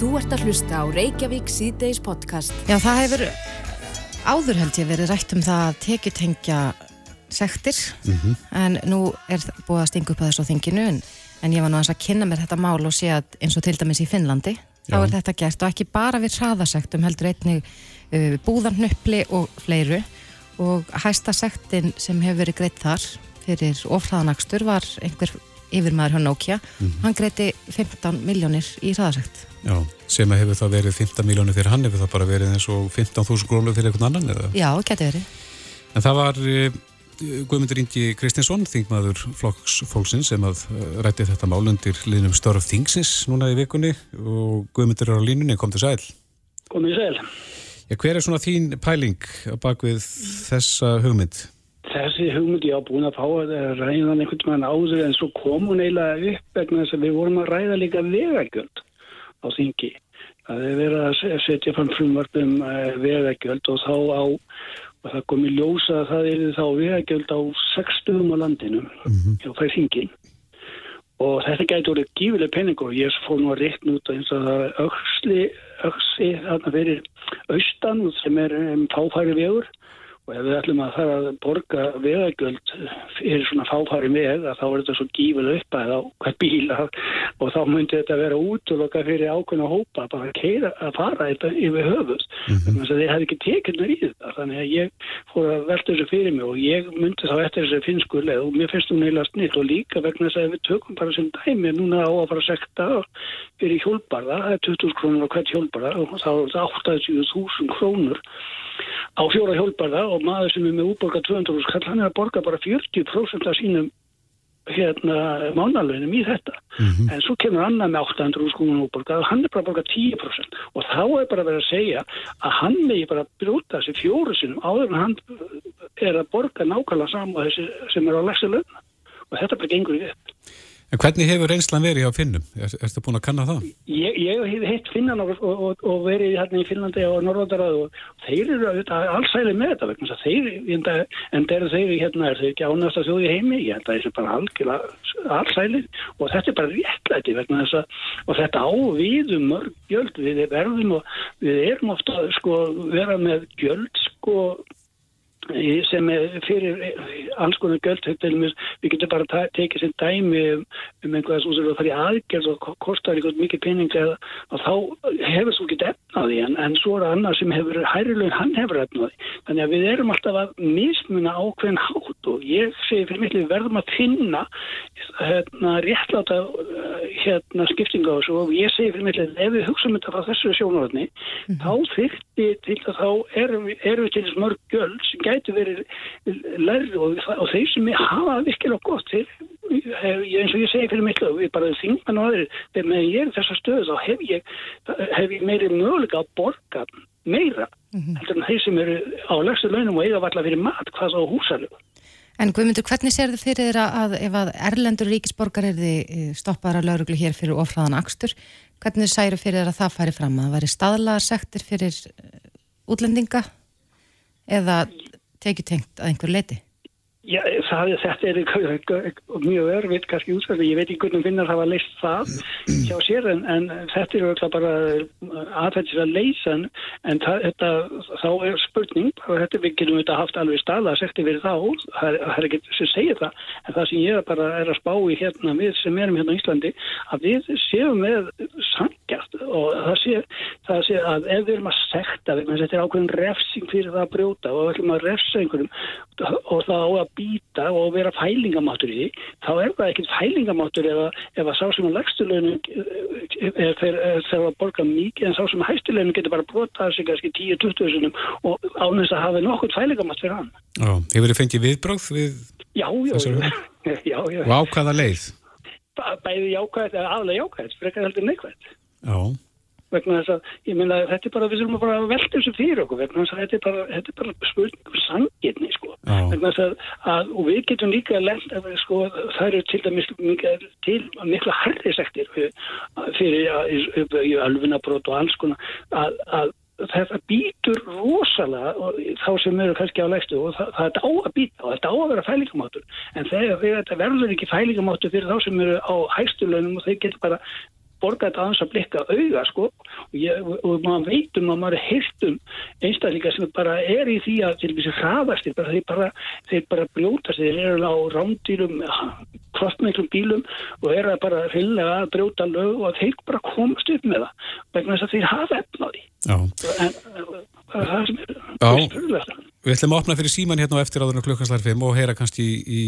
Þú ert að hlusta á Reykjavík síðdeis podcast. Já, það hefur áður held ég verið rætt um það að tekjutengja sektir Mhm. en nú er það búið að stinga upp að þessu þinginu en, en ég var nú aðeins að kynna mér þetta mál og sé að eins og til dæmis í Finnlandi þá Já. er þetta gert og ekki bara við hraðasektum heldur einnig uh, búðarnöppli og fleiru og hæsta sektin sem hefur verið greitt þar fyrir ofraðanakstur var einhver yfirmaður hjá Nokia hann greiti 15 miljónir í hraðasekt Já, sem að hefur það verið 15 miljónir fyrir hann, hefur það bara verið eins og 15.000 grónur fyrir einhvern annan eða? Já, geti verið En það var uh, Guðmundur Ingi Kristinsson, þingmaður flokks fólksins sem að uh, rætti þetta mál undir liðnum störf þingsins núna í vikunni og Guðmundur er á línunni, kom til sæl. Komið sæl. Já, hver er svona þín pæling á bakvið þessa hugmynd? Þessi hugmynd ég á búin að fá að ræða einhvern veginn áður en svo kom hún eiginlega upp vegna þess að við vorum að ræða líka vegagjöld á þingi. Það er verið að se- setja fram frumvarp um uh, vegagjöld og þá á og það kom í ljósa að það er þá vegagjöld á sex stöðum á landinu hjá fær þingin og þetta gæti orðið gífileg penning og ég fór nú að reikna út eins og það er auksli, auksi þarna fyrir austan sem er um, fáfæri vegur og ef við ætlum að fara að borga vegagjöld fyrir svona fáfæri veg að þá er þetta svo gífileg upp að á hver bíl að, og þá myndi þetta vera útloka fyrir ákveðna hópa bara að, keira, að fara þetta yfir höfuð. Þannig að þeir hefði ekki tekjurnar í þetta. Þannig að ég fór að velta þessu fyrir mig og ég myndi þá eftir þessu finsku leið og mér finnst hún eiginlega snill og líka vegna þess að við tökum bara sem dæmi núna á að fara að sekta fyrir hjólbarða, það er 20 krónur á hvert hjólbarða og þá er þetta 80.000 krónur á fjóra hjólbarða og maður sem er með útborga 200 skall, hann er að borga bara 40% af sínum hérna mánalögnum í þetta. En svo kemur annar með 800 skónum útborga og hann er bara að borga 10% og þá er bara verið að segja að hann megi bara brjóta þessi fjóru sinum áður en hann er að borga nákvæmlega saman þessi sem er á lægsta lögna og þetta bara gengur í upp En hvernig hefur reynslan verið hjá Finnum? Er, ertu búin að kanna það? Ég, ég hef hitt finnan og, og, og verið hérna í Finnlandi og Norðandarað og þeir eru allsæli með þetta vegna þeir, enda, enda eru þeir hérna, er þeir ekki ánægast að þjóði heimi, ég held að þessi bara algjörlega allsæli og þetta er bara réttlæti vegna þess að, og þetta á við um mörg gjöld, við verðum og við erum ofta sko vera með gjöld sko sem fyrir alls konar göld við getum bara tekið sem dæmi um, um einhvað sem þarf í aðgerð og ko- kostar eitthvað mikið pening og þá hefur þú ekki efnaði en, en svo er annar sem hefur hærilegin hann hefur efnaði þannig að við erum alltaf að mismuna ákveðin hátt og ég segi fyrir við verðum að finna hérna réttláta hérna skiptinga á þessu og ég segi fyrir mitt ef við hugsaum þetta frá þessu sjónaröðni þá þyrfti til að þá erum erum við til þess mörg göld sem gæti verið lærri og, og þeir sem hafa virkilega gott þeir, ég- eins og ég segi fyrir mitt við bara þingmenn og aðrir þegar með ég er þessa stöðu þá hef ég, hef ég meiri möguleika að borga meira heldur en þeir sem eru á legstu launum og eiga valla fyrir mat hvað þá húsalegu En Guðmundur, hvernig sér þið fyrir þér að, að ef að erlendur ríkisborgar er þið stoppaðar að lauruglu hér fyrir ofraðan akstur, hvernig særu fyrir þér að það færi fram? Að það væri staðlaðar sektir fyrir eh, útlendinga eða tekið tengt að einhver leiti? Já, það, þetta er mjög örfitt kannski útskvæmlega, ég veit ekki hvernig finnar hafa leist það hjá sér en, en þetta er auðvitað bara aðfættis að leysa en, það, þetta, þá er spurning og þetta við getum auðvitað haft alveg staða að sekti verið þá, það er, ekki sem segir það, en það sem ég bara er að spá í hérna við sem erum hérna á Íslandi að við séum með sangjart og það sé, það sé að ef við erum að sekta þetta er ákveðin refsing fyrir það að brjóta og við ætlum að refsa einhverjum og það á að býta og vera fælingamáttur í þá er það ekkert fælingamáttur ef að, ef að sá sem að legstulögnu þegar að borga mikið en sá sem að hæstulögnu getur bara brotað sig kannski 10-20 sinum og ánægst að hafa nokkurt fælingamátt fyrir hann. Já, hefur þið fengið viðbráð við Já, já, já, já, já. og ákvaða leið? Bæ- bæði jákvæð, eða aðlega jákvæð, frekar heldur neikvæð. Já, vegna þess að, ég meina, þetta er bara, við þurfum bara að velta þessu fyrir okkur, vegna þess að þetta er bara, þetta er bara spurning um sangirni, sko. Já. Vegna þess að, að, og við getum líka lent, að, sko, það eru til dæmis til mikla harri sektir fyrir að, í, í alfunabrót og alls konar, að, að þetta býtur rosalega þá sem eru kannski á lægstu og það, það er á að býta og þetta á að vera fælingamáttur en þegar, þetta verður ekki fælingamáttur fyrir þá sem eru á hægstu launum og þeir getur bara borga þetta aðeins að blikka auga sko. Og, ég, og maður veitum og maður er hirtum einstaklingar sem bara er í því að til þessi hraðastir bara, þeir, bara, þeir bara brjótast þeir eru á rándýrum kraftmeiklum bílum og eru bara hreinlega að brjóta lög og þeir bara komast upp með það vegna þess að þeir hafa efnaði en það sem er Við ætlum að opna fyrir síman hérna á eftir áður klukkanslar 5 og heyra kannski í, í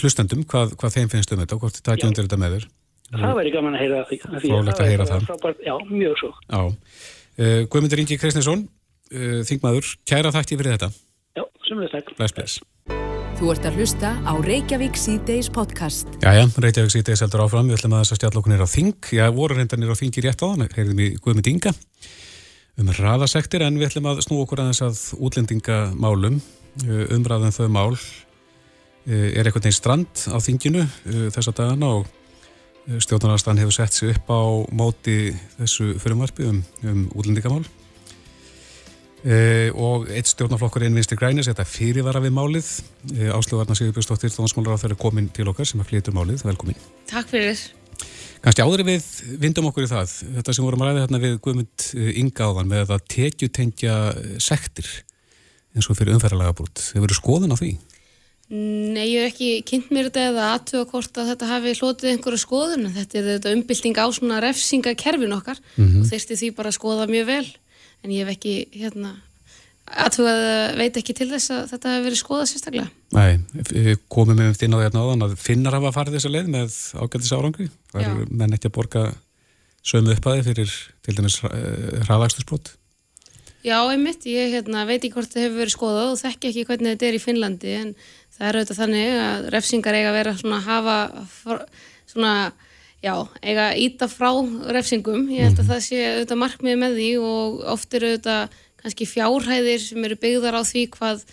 hlustandum hvað, hvað þeim finnst um þetta og hvort þið takja undir þetta með þér Það væri gaman að heyra því. Fólegt að heyra það. Frábært, já, mjög svo. Já. Uh, Guðmundur Ingi Kristnesson, uh, þingmaður, kæra þætti fyrir þetta. Já, semlega takk. Bless, bless. Þú ert að hlusta á Reykjavík C-Days podcast. Jæja, Reykjavík C-Days heldur áfram. Við ætlum að þess að stjalla okkur nýra á þing. Já, voru reynda nýra á þing í rétt á þann. Heyrðum í Guðmund Inga um raðasektir en við ætlum að snú okkur aðeins að útlendingamálum. Uh, umræðan þau mál er eitthvað neins strand á þinginu þessa dagana og stjórnarnarstann hefur sett sér upp á móti þessu fyrirmarfi um, um útlendingamál. E, og eitt stjórnarflokkur einn vinstri grænis, þetta fyrirvara við málið. E, Áslöfarnar Sigurbjörnsdóttir Þónsmálar á þeirra komin til okkar sem að flytur málið, velkomin. Takk fyrir. Kanski áður við vindum okkur í það þetta sem vorum að ræða hérna við Guðmund Ingáðan með að tekjutengja sektir eins og fyrir umferðarlega brútt, hefur verið skoðun á því? Nei, ég hef ekki kynnt mér þetta eða aðtöða hvort að þetta hafi hlotið einhverju skoðun. Þetta er þetta umbylting á svona refsingakerfin okkar mm -hmm. og þeirsti því bara að skoða mjög vel. En ég hef ekki, hérna, aðtöða veit ekki til þess að þetta hefur verið skoðað sérstaklega. Nei, komum við inn á því hérna áðan að finnar hafa farið þessa leið með ágældis árangri. Það er menn ekki að borga sömu uppaði fyrir til dæmis hraðagstusbrot. Já, einmitt, ég hérna, veit ekki hvort það hefur verið skoðað og þekki ekki hvernig þetta er í Finnlandi en það er auðvitað þannig að refsingar eiga að vera svona að hafa svona, já, eiga að íta frá refsingum, ég held að mhm. það sé auðvitað markmið með því og oft eru auðvitað kannski fjárhæðir sem eru byggðar á því hvað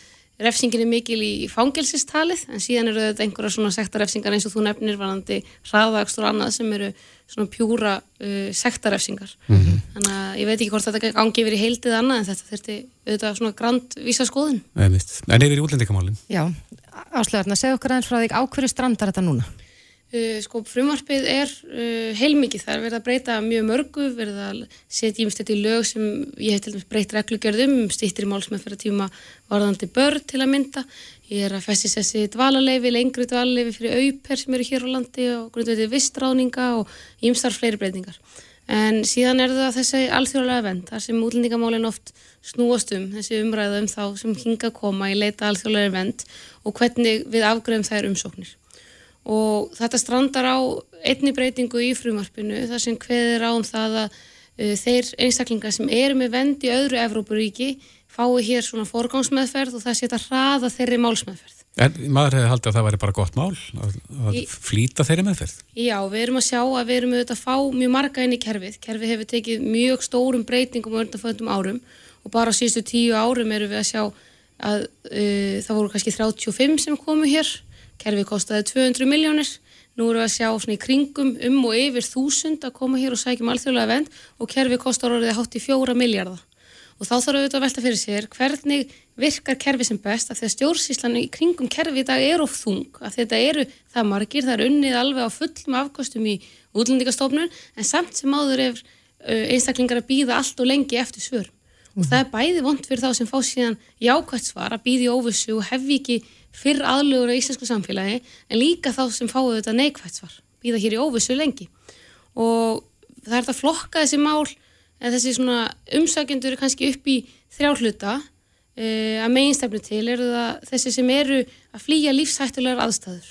refsingin er mikil í fangelsistalið en síðan eru auðvitað einhverja svona sektarefsingar eins og þú nefnir varandi hraðagstur og annað sem eru svona pjúra uh, sektarefsingar mm -hmm. þannig að ég veit ekki hvort þetta gangi yfir í heildið annað en þetta þurfti auðvitað svona grand vísa skoðun En yfir í útlendingamálinn Já, áslegarna, segð okkur aðeins frá því á hverju strandar þetta núna? Uh, sko, frumvarpið er uh, heilmikið, það er verið að breyta mjög mörgu, verið að setja ímest þetta í lög sem ég hef til dæmis breytt reglugjörðum, stýttir í málsmeðferða tíma varðandi börn til að mynda, ég er að festis þessi dvalarleifi, lengri dvalarleifi fyrir auper sem eru hér á landi og grundveitið vistráninga og ímstar fleiri breytingar. En síðan er það þessi alþjóðlega vend, þar sem útlendingamálinn oft snúast um, þessi umræða um þá sem hinga að koma í leita alþjóðlega vend og hvernig við afgröðum þær umsóknir og þetta strandar á einni breytingu í frumarpinu þar sem hveðir á um það að uh, þeir einstaklingar sem eru með vend í öðru Evrópuríki fái hér svona forgámsmeðferð og það setja hraða þeirri málsmeðferð. En maður hefði haldið að það væri bara gott mál að, að í, flýta þeirri meðferð? Já, við erum að sjá að við erum auðvitað að fá mjög marga inn í kerfið. Kerfið hefur tekið mjög stórum breytingum og undanföndum árum og bara á síðustu tíu árum erum við að sjá að uh, það voru kannski 35 sem komu hér Kerfið kostiði 200 miljónir, nú eru við að sjá svona í kringum um og yfir þúsund að koma hér og sækjum alþjóðlega vend og kerfið kostar orðið hátt í fjóra miljardar. Og þá þarf auðvitað að velta fyrir sér hvernig virkar kerfið sem best af því að stjórnsíslan í kringum kerfið í dag er of þung, af þetta eru það margir, það er unnið alveg á fullum afkostum í útlendingastofnun en samt sem áður er einstaklingar að býða allt og lengi eftir svör. Og það er bæði vond fyrir þá sem fá síðan jákvæmt svar að býði óvissu og hefði ekki fyrr aðlugur á íslensku samfélagi en líka þá sem fáið þetta neikvægt svar býða hér í óvissu lengi. Og það er þetta flokka þessi mál en þessi svona umsækjendur er kannski upp í þrjálfluta e, að meginstefnu til eru það þessi sem eru að flýja lífshættulegar aðstæður.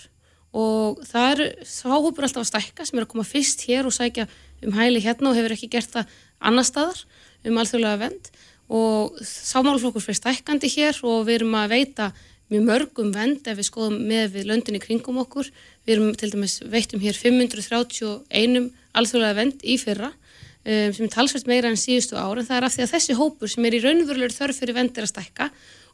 Og það er sáhópur alltaf að stækka sem er að koma fyrst hér og sækja um hæli hérna og hefur ekki gert það annar staðar um alþjóðlega vend og sámálflokkur fyrir stækkandi hér og við erum að veita mjög mörgum vend ef við skoðum með við löndinni kringum okkur. Við erum til dæmis veittum hér 531 alþjóðlega vend í fyrra um, sem er talsvægt meira enn síðustu ára en það er af því að þessi hópur sem er í raunverulegur þörf fyrir vendir að stekka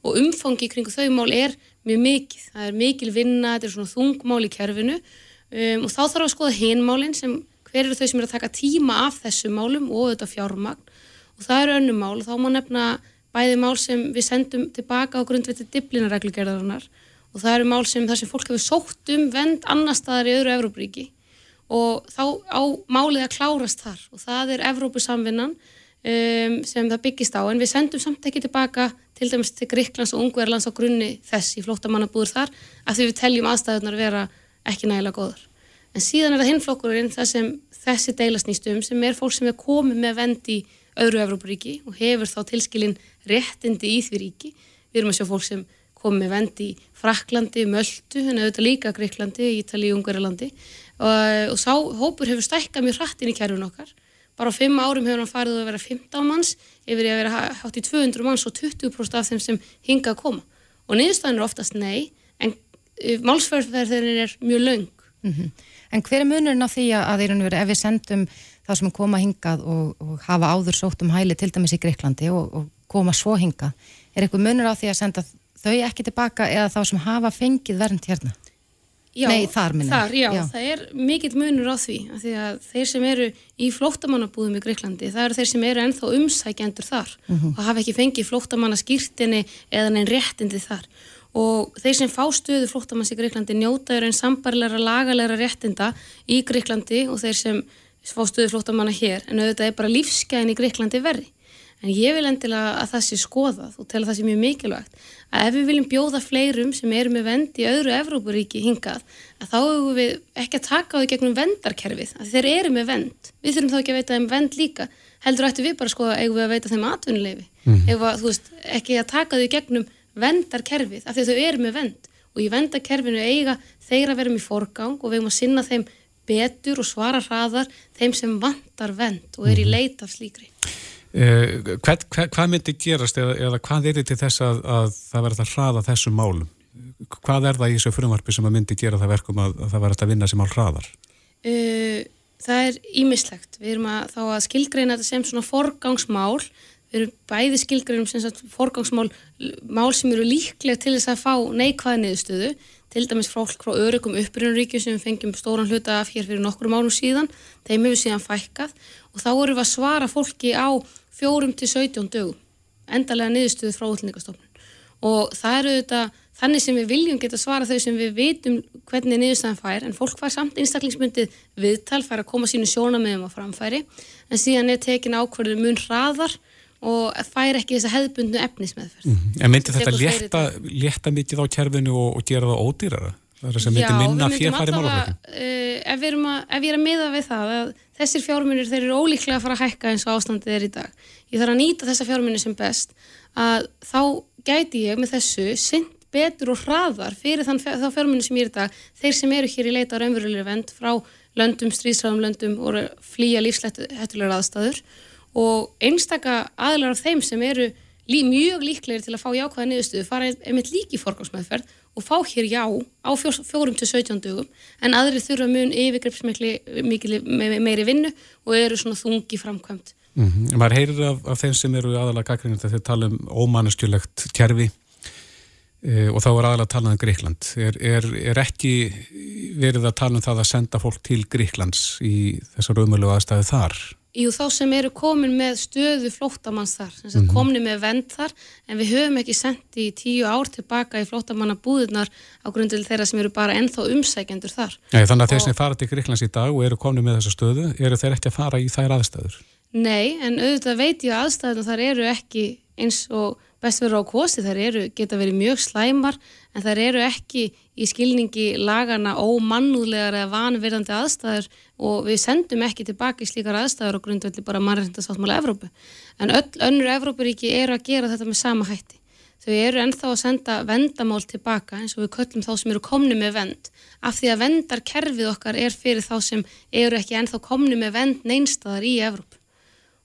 og umfangi kringu þau mál er mjög mikið. Það er mikil vinna, þetta er svona þungmál í kerfinu um, og þá þarf að skoða hinmálinn sem hver eru þau sem er að taka tíma af þessu málum og þetta fjármagn og það eru önnum mál. Þá má nefna bæði mál sem við sendum tilbaka á grundviti diblinareglugerðarinnar og það eru mál sem þar sem fólk hefur sótt um vend annar staðar í öðru Evróbríki og þá á málið að klárast þar. Og það er Evrópusamvinnan um, sem það byggist á. En við sendum samt ekki tilbaka til dæmis til Gríklands og Ungverðlands á grunni þess í flóttamannabúður þar af því við teljum aðstæðunar vera ekki nægilega góðar. En síðan er það hinflokkurinn það sem þessi deilasnýstum sem er fólk sem er komið með vend í öðru Evrópuríki og hefur þá tilskilin réttindi í því ríki. Við erum að sjá fólk sem komið með vend í Fraklandi, Möldu, en auðvitað líka Gríklandi, Ítali, Ungverðalandi og, og sá hópur hefur stækkað mjög hratt inn í kerfun okkar. Bara á fimm árum hefur hann farið að vera 15 manns yfir að vera hátt í 200 manns og 20% af þeim sem hinga að koma. Og niðurstæðin er oftast nei, en eh, málsverðverðin er mjög laung. Mm -hmm. En hver er munurinn á því að veri, ef við sendum það sem koma hingað og, og hafa áður sótt um hæli til dæmis í Greiklandi og, og koma svo hingað, er eitthvað munur á því að senda þau ekki tilbaka eða þá sem hafa fengið vernd hérna? Já, Nei, þar. Þar, já, já, það er mikill munur á því að því að þeir sem eru í flóttamannabúðum í Greiklandi, það eru þeir sem eru ennþá umsækjandur þar mm -hmm. og hafa ekki fengið flóttamannaskýrtinni eða neinn réttindi þar og þeir sem fá stöðu flóttamanns í Greiklandi njótaður einn sambarleira lagalega réttinda í Greiklandi og þeir sem fá stöðu flóttamanna hér en auðvitað er bara lífsgæðin í Greiklandi verri. En ég vil endilega að það sé skoðað og tel að það sé mjög mikilvægt að ef við viljum bjóða fleirum sem eru með vend í öðru Evrópuríki hingað að þá hefur við ekki að taka á því gegnum vendarkerfið, að þeir eru með vend við þurfum þá ekki að veita þeim vend líka. Heldur ættu við bara að skoða, eigum við að veita þeim atvinnuleifi, mm. við að, þú veist, ekki að taka því gegnum vendarkerfið af því þau eru með vend og í vendarkerfinu eiga þeir að vera með forgang og við erum að sinna þeim betur og svara hraðar þeim sem vantar vend og er í mhm. leit af slíkri Eh, hvað, hvað, hvað myndi gerast eða, eða hvað er þetta til þess að, að það verður að hraða þessum málum? Hvað er það í þessu frumvarpi sem myndi gera það verkum að, að það verður að vinna sem mál hraðar? Uh, það er ímislegt. Við erum að, þá að skilgreina þetta sem svona forgangsmál. Við erum bæði skilgreinum sem forgangsmál mál sem eru líklega til þess að fá neikvæða niðurstöðu. Til dæmis frá, frá öryggum uppbyrjunríkju sem við fengjum stóran hluta af hér fyrir nokkru málum síðan. Þeim hefur síðan fækkað og þá erum við að svara fólki á fjórum til 17 dögum endalega niðurstuðu frá útlendingastofnun og það eru þetta þannig sem við viljum geta svara þau sem við vitum hvernig niðurstaðan fær en fólk fær samt einstaklingsmyndið viðtal fær að koma sínu sjónamöðum á framfæri en síðan er tekin ákverður mun hraðar og fær ekki þessa hefðbundnu efnismæðferð. Mm -hmm. En myndi þetta létta, létta mikið á kjærfinu og, og gera það ódýrara? Það er þess að myndi minna fjárfæri málaflöku? Uh, ef, ef ég er að miða við það að þessir fjármunir þeir eru ólíklega að fara að hækka eins og ástandið er í dag ég þarf að nýta þessa fjármunni sem best að þá gæti ég með þessu synd betur og hraðar fyrir þann, þá fjármunni sem ég er í dag þeir sem eru hér í leita á raunverulegri vend frá löndum, stríðsræðum löndum og flýja lífslættulegar aðstæður og einstaka aðlar af þeim sem eru lí, mjög líklegir til að fá jákvæða niðurstuðu fara einmitt líki fórgámsmeðferð og fá hér já á fjórum til 17 dögum en aðri þurfa mun yfirgripsmikli meiri vinnu og eru svona þungi framkvæmt Mm -hmm. Maður heyrir af, af þeim sem eru aðalega gaggringar þegar þeir tala um ómanneskjulegt kjærfi e, og þá er aðalega að tala um Gríkland. Er, er, er ekki verið að tala um það að senda fólk til Gríklands í þessar umölu aðstæðu þar? Jú, þá sem eru komin með stöðu flóttamanns þar, mm -hmm. komin með vend þar, en við höfum ekki sendt í tíu ár tilbaka í flóttamannabúðunar á grundil þeirra sem eru bara ennþá umsækjendur þar. Ja, þannig að þeir sem fara til Gríklands í dag og eru komin með þessa stöðu, eru þeir ekki að fara í þær aðstæður? Nei, en auðvitað veit ég að aðstæðunum þar eru ekki eins og best verður á kosti, þar eru, geta verið mjög slæmar en þar eru ekki í skilningi lagana ómannúðlegar eða vanverðandi aðstæður og við sendum ekki tilbaki slíkar aðstæður og grundvelli bara mannreyndasáttmála Evrópu. En öll önnur Evrópuríki eru að gera þetta með sama hætti. Þau eru ennþá að senda vendamál tilbaka eins og við köllum þá sem eru komni með vend af því að vendarkerfið okkar er fyrir þá sem eru ekki ennþá komni með vend neinstadar í Evrópu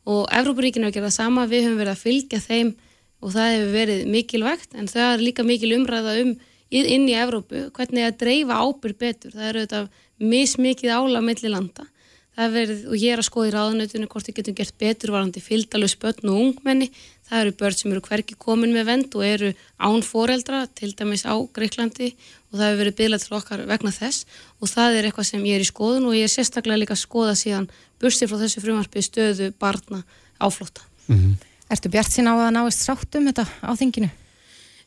og Evrópuríkinu er að gera það sama, við höfum verið að fylgja þeim og það hefur verið mikilvægt en það er líka mikil umræða um inn í Evrópu, hvernig að dreifa ábyrg betur, það eru þetta mismikið ála melli landa verið, og ég er að skoða í ráðanautunum hvort við getum gert betur varandi fylgdalus börn og ungmenni, það eru börn sem eru hverki komin með vend og eru án foreldra, til dæmis á Greiklandi og það hefur verið byrjað til okkar vegna þess og það er eitthvað sem ég er í skoðun og ég er sérstaklega líka að skoða síðan bursið frá þessu frumarpi stöðu barna áflóta. Mm -hmm. Ertu bjart sín á að náist sáttum þetta á þinginu?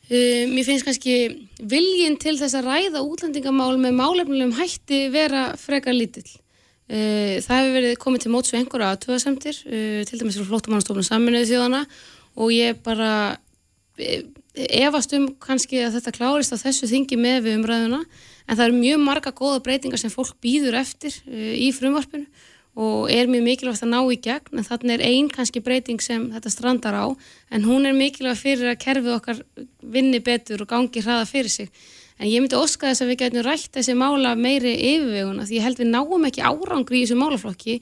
Uh, mér finnst kannski viljin til þess að ræða útlendingamál með málefnilegum hætti vera frekar lítill Uh, það hefur verið komið til móts við einhverja aðtöðasemtir, uh, til dæmis frá flóttamannstofnun saminuðu þjóðana og ég bara efast um kannski að þetta klárist á þessu þingi með við umræðuna en það eru mjög marga góða breytingar sem fólk býður eftir uh, í frumvarpinu og er mjög mikilvægt að ná í gegn en þannig er einn kannski breyting sem þetta strandar á en hún er mikilvægt fyrir að kerfið okkar vinni betur og gangi hraða fyrir sig en ég myndi óska þess að við getum rætt þessi mála meiri yfirveguna því ég held við náum ekki árangri í þessu málaflokki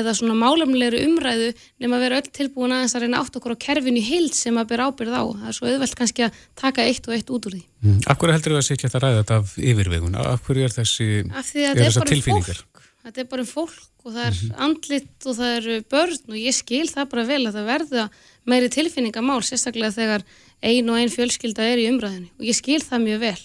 eða svona málamlegri umræðu nema að vera öll tilbúin aðeins að reyna átt okkur á kerfinu hild sem að bera ábyrð á það er svo auðvelt kannski að taka eitt og eitt út úr því mm. Akkur heldur það að sé ekki að ræða þetta af yfirvegun? Akkur er þessi er tilfinningar? Þetta er bara um fólk og það er mm -hmm. andlit og það eru börn og ég skil það bara vel að það verða meiri tilfinningamál sérstaklega þegar ein og ein fjölskylda er í umræðinu og ég skil það mjög vel.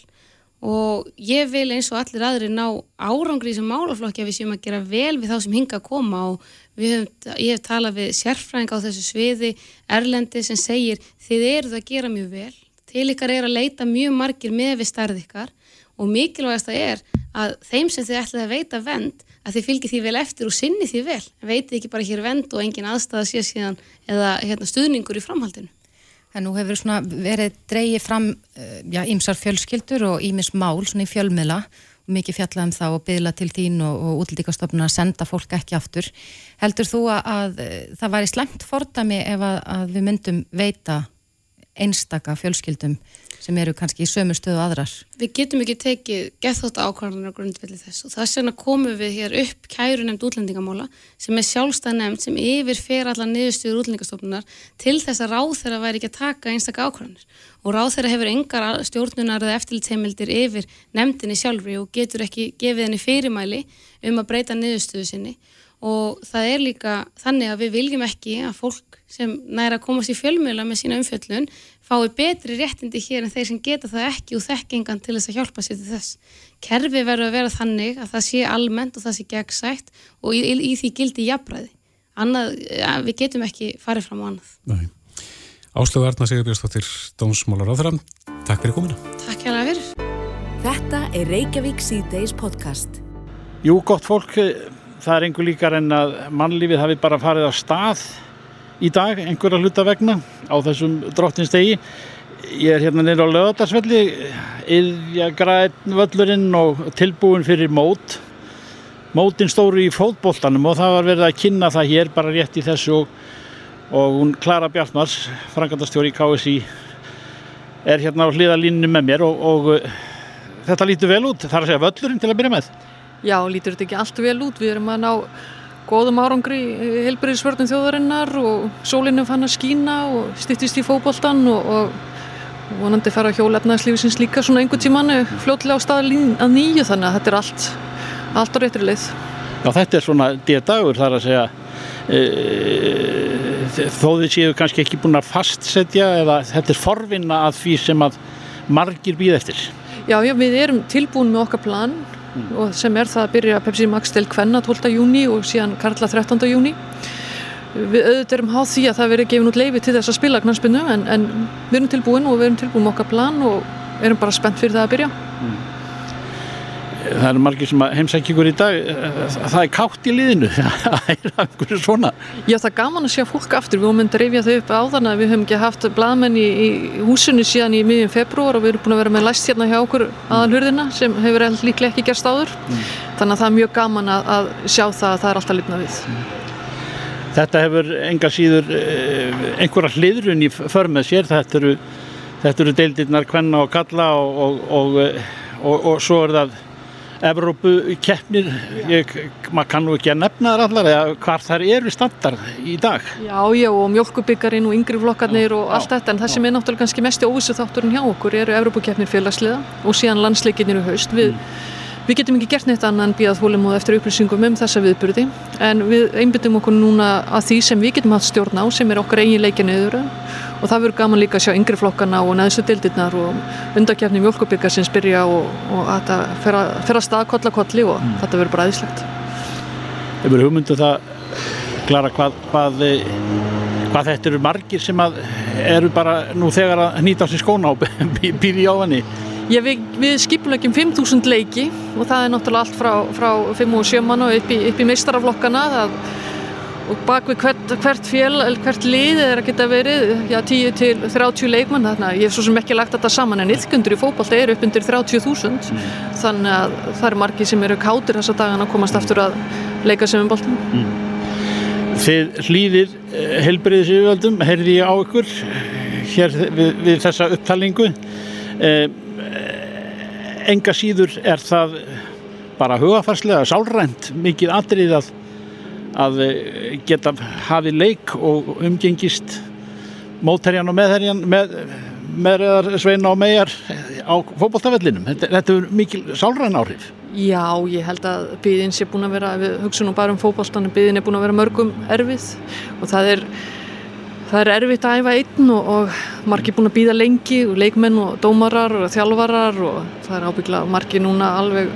Og ég vil eins og allir aðri ná árangri í þessum málaflokki að við séum að gera vel við þá sem hinga að koma. Og höfum, ég hef talað við sérfræðing á þessu sviði, Erlendi sem segir þið eruð að gera mjög vel. Til ykkar er að leita mjög margir með við starð ykkar. Og mikilvægast það er að þeim sem þið ætlaði að veita vend að þið fylgir því vel eftir og sinni því vel. Veitið ekki bara hér vend og engin aðstæða sé síðan eða hérna, stuðningur í framhaldinu? En nú hefur verið dreyið fram ímsar eh, fjölskyldur og ímis mál svona í fjölmiðla. Og mikið fjallað um það og byggla til þín og, og útlíkastofnun að senda fólk ekki aftur. Heldur þú að, að eh, það væri slemt fordami ef að, að við myndum veita einstaka fjölskyldum sem eru kannski í sömu stöðu aðrar. Við getum ekki tekið gethótt ákvarðanar grundvelli þess og þess vegna komum við hér upp kæru nefnd útlendingamála sem er sjálfstæð nefnd sem yfir fer allar niðurstöður útlendingastofnunar til þess að ráð þeirra væri ekki að taka einstakka ákvarðanar og ráð þeirra hefur engar stjórnunar eða eftirlitsheimildir yfir nefndinni sjálfri og getur ekki gefið henni fyrirmæli um að breyta niðurstöðu sinni og það er líka þannig að við viljum ekki að fólk sem næra að komast í fjölmjöla með sína umfjöllun fái betri réttindi hér en þeir sem geta það ekki og þekkingan til þess að hjálpa sér til þess. Kerfi verður að vera þannig að það sé almennt og það sé gegnsætt og í, í, í því gildi jafnbræði. Annað, ja, við getum ekki farið fram á annað. Nei. Áslögu Arna Sigurbjörnsdóttir, Dómsmálar áþram. Takk fyrir komina. Takk hjá það fyrir. Þetta er Reykjavík C-Days podcast. Jú, gott fólk, það er einhver líkar en að mannlífið hafi bara farið á stað í dag einhverja hluta vegna á þessum drottinstegi ég er hérna neyra á löðarsvelli yðja græn völlurinn og tilbúin fyrir mót. Mótin stóru í fótbóltanum og það var verið að kynna það hér bara rétt í þessu og, og hún Klara Bjartmars frangandastjóri í KSI er hérna á hliðalínni með mér og, og þetta lítur vel út, það er að segja völlurinn til að byrja með. Já, lítur þetta ekki allt vel út, við erum að ná góðum árangri helbriðisvörðum þjóðarinnar og sólinu fann að skína og stittist í fókbóltan og, og vonandi fara hjólefnaðslífisins líka svona einhver tíman fljótlega á staðalín að nýju þannig að þetta er allt, allt á reytri leið. Já þetta er svona D-dagur þar að segja e, þó þið séu kannski ekki búin að fastsetja eða þetta er forvinna að því sem að margir býð eftir. Já, já við erum tilbúin með okkar plan. Og sem er það að byrja Pepsi Max til Kvenna 12. júni og síðan Karla 13. júni við auðvitað erum háð því að það veri gefin út leifi til þess að spila knarspinnu en, en við erum tilbúin og við erum tilbúin með okkar plan og erum bara spennt fyrir það að byrja mm það eru margir sem heimsækja ykkur í dag það er kátt í liðinu. Það er einhverju svona. Já það er gaman að sjá fólk aftur, við höfum myndið að reyfja þau upp á þann að við höfum ekki haft bladmenn í, í húsinu síðan í miðjum februar og við erum búin að vera með læst hérna hjá okkur aðalhurðina sem hefur líklega ekki gerst áður. Mm. þannig að það er mjög gaman að, að sjá það að það er alltaf litna við. Mm. Þetta hefur enga síður eh, einhverja hliðrun í förmið sér. Þetta eru, eru deildirnar hvenna og kalla og, og, og, og svo er það Evrópu keppnir, maður kannu ekki að nefna þar allar eða hvar þær eru standar í dag. Já, já og mjölkubyggarinn og yngri flokkarnir og allt þetta en það sem er náttúrulega kannski mest í óvissu þátturinn hjá okkur eru Evrópu keppnir félagsliða og síðan landsleikinnir í haust. Við, mm. Við getum ekki gert neitt annað en býðað þólum og eftir upplýsingum um þessa viðburði. En við einbyttum okkur núna að því sem við getum hatt stjórn á sem er okkar eigin leikinniður og það verður gaman líka að sjá yngri flokkana og neðstu dildirnar og undakefni mjölkubikar sem spyrja og, og að það fer að staða koll að kolli og mm. þetta verður bara aðeinslegt Hefur hugmyndu um það Klara, hvað, hvað, hvað þetta eru margir sem eru bara nú þegar að nýta á sér skóna og býði á henni Já, við, við skipulegjum 5.000 leiki og það er náttúrulega allt frá, frá 5 og 7 mann og upp í, í meistaraflokkana það, og bak við hvert, hvert fél, hvert lið er að geta verið já, 10 til 30 leikmann þannig að ég hef svo sem ekki lagt þetta saman en yfkundur í fókbalta eru upp undir 30.000 mm. þannig að það eru margi sem eru kátir þessa dagan að komast aftur að leika sem um boltum mm. Þið hlýðir eh, helbriðis yfirvöldum, heyrði ég á ykkur hér við, við þessa upptalningu eh, enga síður er það bara hugafarslega sálrænt mikið atrið að, að geta hafið leik og umgengist mótherjan og meðherjan með meðreðar sveina og megar á fókbaltafellinum. Þetta, þetta er mikil sálræn áhrif. Já, ég held að byðin sé búin að vera, við hugsunum bara um fókbalstanum, byðin er búin að vera mörgum erfið og það er það er erfitt að æfa einn og, og margir búin að býða lengi og leikmenn og dómarar og þjálfarar og það er ábyggla margir núna alveg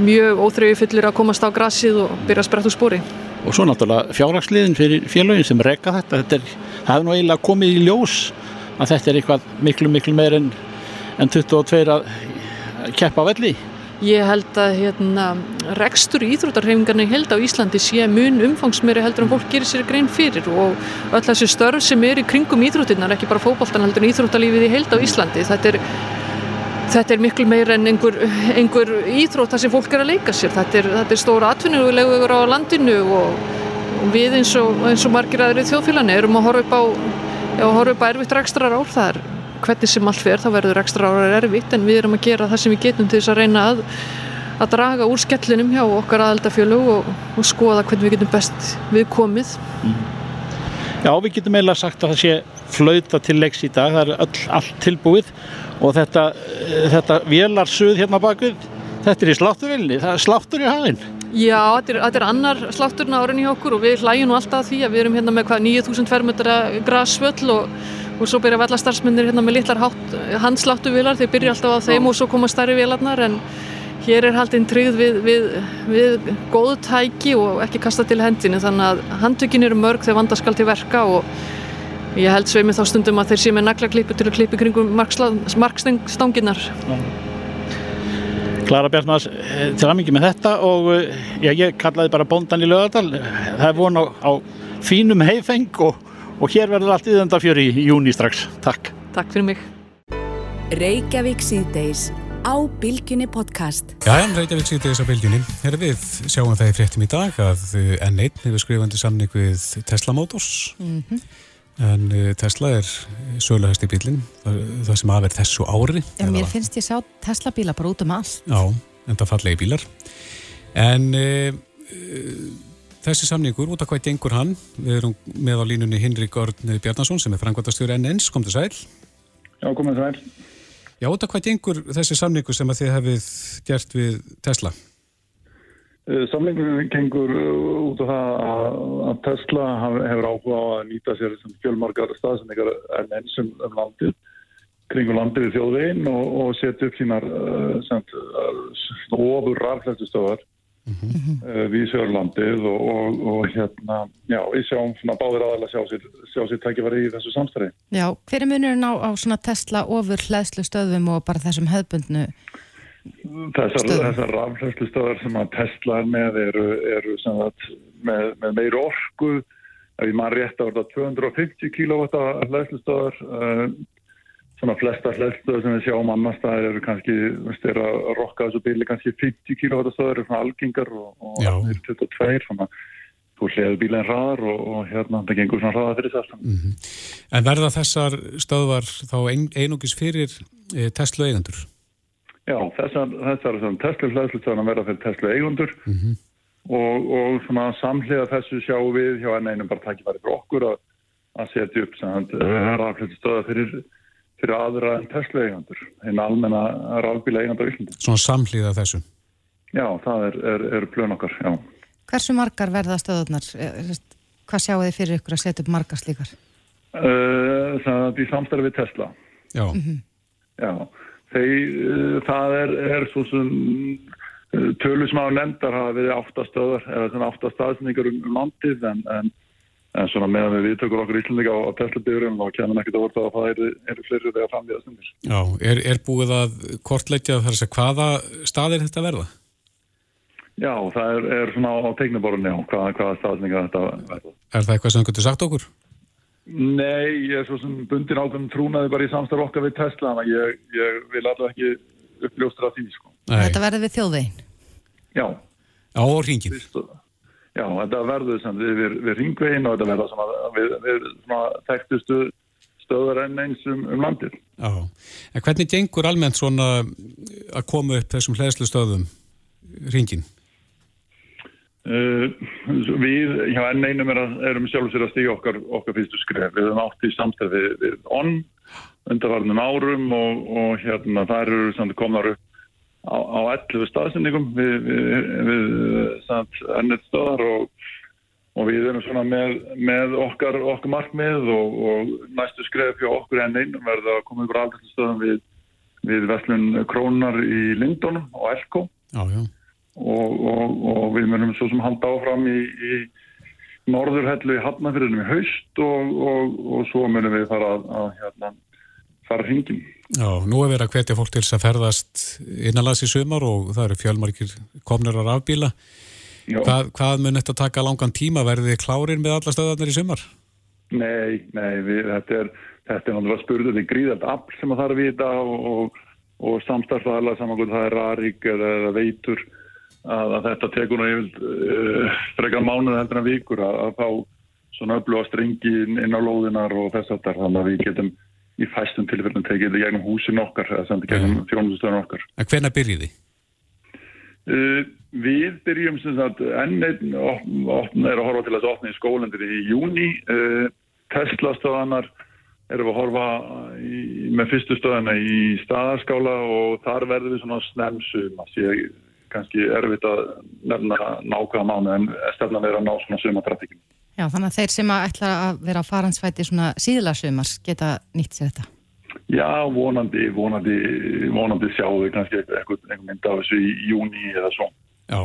mjög óþröyu fyllir að komast á grassið og byrja að spretta úr spóri. Og svo náttúrulega fjárhagsliðin fyrir félagin sem rekka þetta, þetta hefur nú eiginlega komið í ljós að þetta er eitthvað miklu miklu meir en, en 22 að keppa velli. Ég held að hérna, rekstur íþrótarhefingarni held á Íslandi sé mun umfangsmeri heldur en fólk gerir sér grein fyrir og öll þessi störf sem er í kringum íþróttinnar, ekki bara fókbaltan heldur en íþróttalífið í held á Íslandi. Þetta er, þetta er miklu meira en einhver, einhver íþróttar sem fólk er að leika sér. Þetta er, þetta er stóra atvinnulegur á landinu og, við eins og, eins og margir aðrið þjóðfélagni erum að horfa upp á, á erfitt rekstrar ár þar hvernig sem allt fer þá verður ekstra ára erfitt en við erum að gera það sem við getum til þess að reyna að, að draga úr skellinum hjá okkar aðaldafjölu og, og skoða hvernig við getum best við komið mm. Já, við getum eiginlega sagt að það sé flauta til leiks í dag, það er öll, allt tilbúið og þetta, þetta vélarsuð hérna bakvið þetta er í slátturvilni, það er sláttur í hafinn Já, þetta er, þetta er annar slátturinn árin í okkur og við hlæjum nú alltaf því að við erum hérna með hvað 9000 fermetra grasvöll og og svo byrja vallarstarfsmyndir hérna með litlar handsláttu vilar, þeir byrja alltaf á þeim og svo koma starri vilarnar en hér er haldinn tryggð við, við, við góðu tæki og ekki kasta til hendinu þannig að handtökin eru mörg þegar vandaskal til verka og ég held sveimi þá stundum að þeir sé með naglaklippu til að klippi kringum markstanginnar Klara Bjartmars, eh, til aðmyggi með þetta og eh, já, ég kallaði bara bóndan í lögadal það er von á, á fínum heifeng og og hér verður allt yðandafjör í júni strax. Takk. Takk fyrir mig. Reykjavík síðdeis á Bilginni podcast. Já, Reykjavík síðdeis á Bilginni. Herra við sjáum það í fréttum í dag að N1 hefur skrifandi samning við Tesla Motors. Mm -hmm. En uh, Tesla er sögulegast í bílinn, það, sem aðverð þessu ári. Já, mér finnst ég sá Tesla bíla bara út um allt. Já, en það fallegi bílar. En... Uh, uh, Þessi samningur, út af hvað gengur hann? Við erum með á línunni Hinrik Örn Bjarnason sem er frangværtastjóri NNs, kom til sæl. Já, komið sæl. Já, út af hvað gengur þessi samningur sem að þið hefið gert við Tesla? Eh, samningur gengur uh, út af það að Tesla hefur áhuga á að nýta sér fjölmargar staðsendingar NNs um, um landið, kringu landið við þjóðveginn og, og setja upp sínar uh, uh, ofur raflæstustöðar mm -hmm. uh, við Sörlandið og, og, og hérna, já, við sjáum svona báðir aðalega sjá sér, sjá sér tækifari í þessu samstæði. Já, hver er munurinn á, á svona Tesla ofur hlæðslu stöðum og bara þessum höfbundnu Þessar, þessar rafhlæðslu stöðar sem að Tesla er með eru, eru sagt, með, með meir orku ef ég maður rétt á þetta 250 kW hlæðslu stöðar uh, svona flesta hlæðstöðu sem við sjáum annars það eru kannski, veist, er að rokka þessu bíli kannski 50 kW stöður eru svona algengar og, og það eru 22 svona, þú hliður bílinn hraðar og, og hérna það gengur svona hraða fyrir þess mm -hmm. En verða þessar stöðvar þá ein, einugis fyrir e, Tesla eigundur? Já, þessar, þessar Tesla hlæðstöðunar verða fyrir Tesla eigundur mm -hmm. og, og svona samhliða þessu sjáum við hjá enn einum bara takkifæri fyrir okkur að, að setja upp rafhlæðstöða fyrir fyrir aðra en Tesla eigandur, einn almenna rálbíla eigandur í Íslandi. Svona samhlýða þessu? Já, það er, er, er plön okkar, já. Hversu margar verða stöðunar? Eh, hvað sjáu þið fyrir ykkur að setja upp margar slíkar? Uh, það er við Tesla. Já. Mm -hmm. Já, þeir, uh, það er, er svo sem uh, tölur sem á nefndar hafa verið áttastöðar eða svona áttastafsningar um landið en, en en svona meðan við viðtökur okkur íslendinga á, Tesla-byggurum og kemur nekkit að vorta að það eru er fleiri þegar framvíða stundir. Já, er, er búið að kortleggja þar að segja hvaða staðir þetta verða? Já, það er, er svona á teiknaborunni á hvaða, hvaða staðsninga þetta verða. Er það eitthvað sem þú getur sagt okkur? Nei, ég er svo sem bundin ákveðum trúnaði bara í samstarf okkar við Tesla en ég, ég vil alltaf ekki uppljóstra því sko. Þetta verður við þjóðvegin? Já. Á ringin? Já, þetta verður sem við, við, við ringvegin og þetta verður svona við, við svona þekktustu stöður enn eins um, um landið. Já, en hvernig gengur almennt svona að koma upp þessum hlæðslu stöðum ringin? Uh, við hjá enn einum er að, erum sjálf sér að stíga okkar, okkar fyrstu skref við höfum átt í samstæð við, við ON undarvarnum árum og, og hérna það eru komnar upp á, á 11 staðsendingum við, við, við ennett stöðar og, og við erum svona með, með okkar, okkar markmið og, og næstu skref hjá okkur enn einum verða að koma yfir aldrei stöðum við, við Veslun Krónar í Lindónum og Elko. Og, og, og við munum svo sem halda áfram í, í norðurhellu í Hafnafjörðunum í haust og, og svo munum við fara að, að hérna, fara hringin. Já, nú er verið að hvetja fólk til þess að ferðast innanlands í sumar og það eru fjölmarkir komnir á rafbíla. Hvað, hvað mun þetta taka langan tíma? Verði þið klárir með alla stöðarnir í sumar? Nei, nei, við, þetta er, þetta er náttúrulega spurðið, þetta er gríðalt afl sem að það er að vita og, og samstarfæðala saman hvort það er rarík eða, eða veitur að, að þetta tekur nú yfir uh, frekar mánuð heldur en vikur að, að fá svona öfluga strengi inn á lóðinar og þess að það þannig að við getum í fæstum tilfellum tekið þetta gegnum húsin okkar eða sendi gegnum mm. þjónustöðun okkar. En hvenna byrjið þið? Uh, við byrjum sem sagt enn einn er að horfa til þessu opni í skólandir í júni uh, Tesla stöðanar erum við að horfa í, með fyrstu stöðana í staðarskála og þar verður við svona snemsum að sé kannski erfitt að nefna nákvæða mánu en stefna verið að ná svona sumatrafíkinu. Já, þannig að þeir sem að ætla að vera á faransvæti svona síðla sumars geta nýtt sér þetta? Já, vonandi, vonandi, vonandi sjáum við kannski einhvern mynd af þessu í júni eða svo. Já.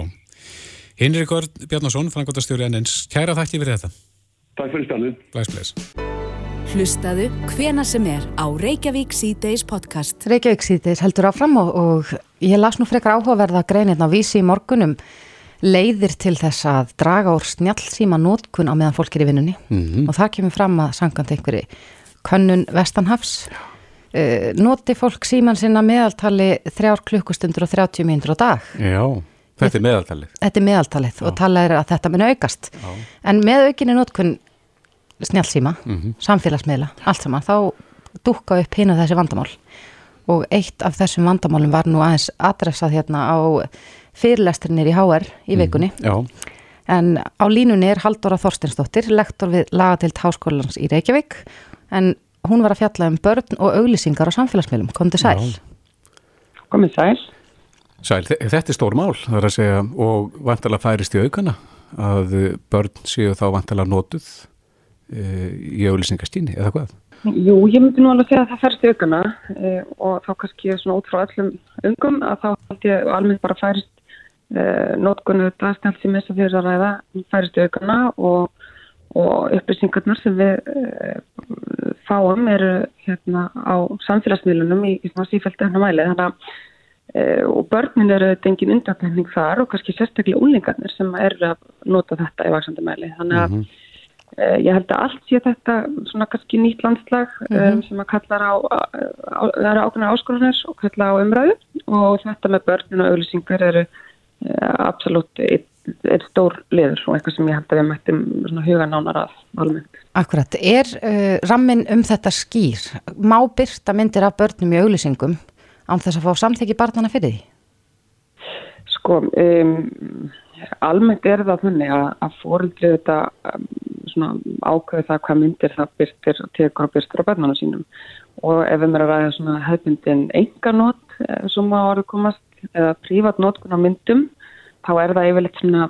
Hinrikur Bjarnason, frangotastjóri ennins, kæra þakki fyrir þetta. Takk fyrir stjálfið. Blæsblæs. Hlustaðu hvena sem er á Reykjavík C-Days podcast. Reykjavík C-Days heldur áfram og, og ég las nú frekar áhugaverða greinirna á vísi í morgunum leiðir til þess að draga úr snjálfsíma nótkun á meðan fólk er í vinnunni mm -hmm. og það kemur fram að sangant einhverju könnun Vestanhafs uh, noti fólk síman sinna meðaltali þrjár klukkustundur og 30 minnur á dag. Já. Þetta er meðaltalið. Þetta er meðaltalið Já. og talað er að þetta muni aukast. Já. En með aukinni nótkun snjálfsíma, mm -hmm. samfélagsmiðla, allt saman, þá dúka upp hinn að þessi vandamál og eitt af þessum vandamálum var nú aðeins adressað hérna á fyrirlestrinir í HR í mhm. vikunni mm, en á línunni er Haldóra Þorstinsdóttir, lektor við Lagatilt Háskólans í Reykjavík en hún var að fjalla um börn og auglýsingar á samfélagsmiðlum, kom til sæl Já. Komið sæl Sæl, þetta er stór mál, það er að segja og vantalega færist í aukana að börn séu þá vantalega notuð í auðlýsingastíni eða hvað? Jú, ég myndi nú alveg segja að það færst í aukana e, og þá kannski svona út frá öllum ungum að þá held ég alveg bara færst e, nótgunnu dagstælt sem þess að fyrir að ræða færst í aukana og, og upplýsingarnar sem við e, fáum eru hérna á samfélagsmiðlunum í, í svona sífæltu hennar mæli þannig að e, og börnin eru dengin undantekning þar og kannski sérstaklega úlingarnir sem eru að nota þetta í vaksandi mæli þannig að mm -hmm. Eh, ég held að allt sé þetta svona kannski nýtt landslag mm -hmm. sem að kallar á, á eru ákveðna áskorunar og kalla á umræðu og þetta með börnun og auðlýsingar eru absolutt eitt, eitt stór liður og eitthvað sem ég held að við mættum huga nánar að almennt. Akkurat, er uh, rammin um þetta skýr? Má byrta myndir af börnum í auðlýsingum án þess að fá samþekki barnana fyrir því? Sko, um, almennt er það þannig að, að fórildrið þetta um, ákveði það hvað myndir það byrstir og tekur og byrstir á bernana sínum og ef við mér að ræða svona hefðmyndin enganót eh, sem á orðu komast eða prívatnótkun á myndum þá er það yfirleitt svona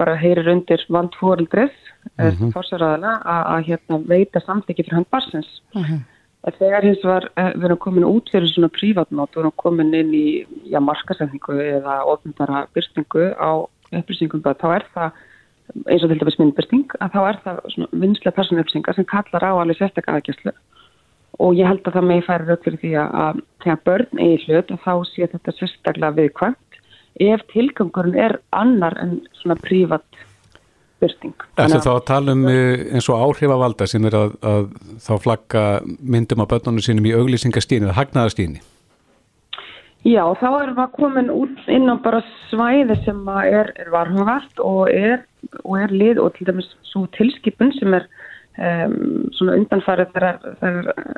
bara heyrir undir vald fórildrið mm -hmm. fórsverðaðala að hérna veita samþyggi fyrir hann barsins mm -hmm. Þegar hins var, eh, við erum komin út fyrir svona prívatnót, við erum komin inn í já, markasendingu eða ofnbara byrstingu á upplýsingum, þá er það eins og til dæmis myndbyrting að þá er það vinslega persónuöfsingar sem kallar á alveg sérstaklega aðgjastlu og ég held að það megi færa rauk fyrir því að þegar börn eigi hlut þá sé þetta sérstaklega viðkvæmt ef tilgangurinn er annar en svona prívat byrting. Þá að tala um eh, eins og áhrifavalda sem er að, að þá flagga myndum á börnunum sínum í auglýsingastíni eða hagnaðastíni? Já, þá erum við komin út inn á bara svæði sem er, er varhugast og er, og er lið og til dæmis svo tilskipun sem er um, svona undanfarið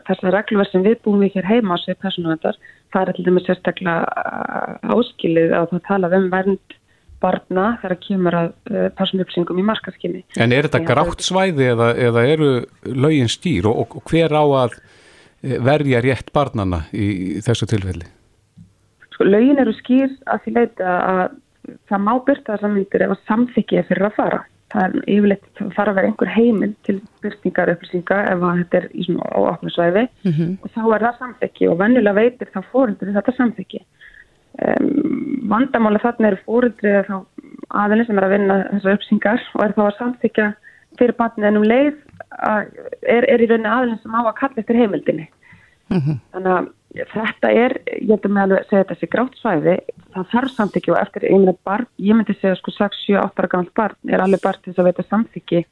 þessar reglverð sem við búum við hér heima á sig personuvendar, það er til dæmis sérstaklega uh, áskilið að það tala um vernd barna þegar kemur að uh, personupplýsingum í markaskinni. En er þetta grátt svæði eða, eða eru lögin stýr og, og hver á að eh, verja rétt barnana í þessu tilfelli? Sko, lögin eru skýr að því leita að það má byrta þessar myndir ef að samþykja fyrir að fara. Það er yfirleitt, þarf að vera einhver heiminn til byrtingar upplýsinga ef þetta er í svona áopnusvæði mm -hmm. og þá er það samþykji og vennilega veitir þá fórundur þetta samþykji. Um, vandamála þarna eru fórundri þá aðeins sem er að vinna þessar upplýsingar og er þá að samþykja fyrir barnið en um leið er, er í rauninni aðeins sem á að kalla eftir heimildinni. Mm -hmm. Þannig að þetta er, ég held að með alveg segja þessi grátt svæði, það þarf samþykki og eftir, ég myndi barn, ég myndi segja sko 6, 7, 8 ára gammal barn er alveg barn til þess að veita samþykki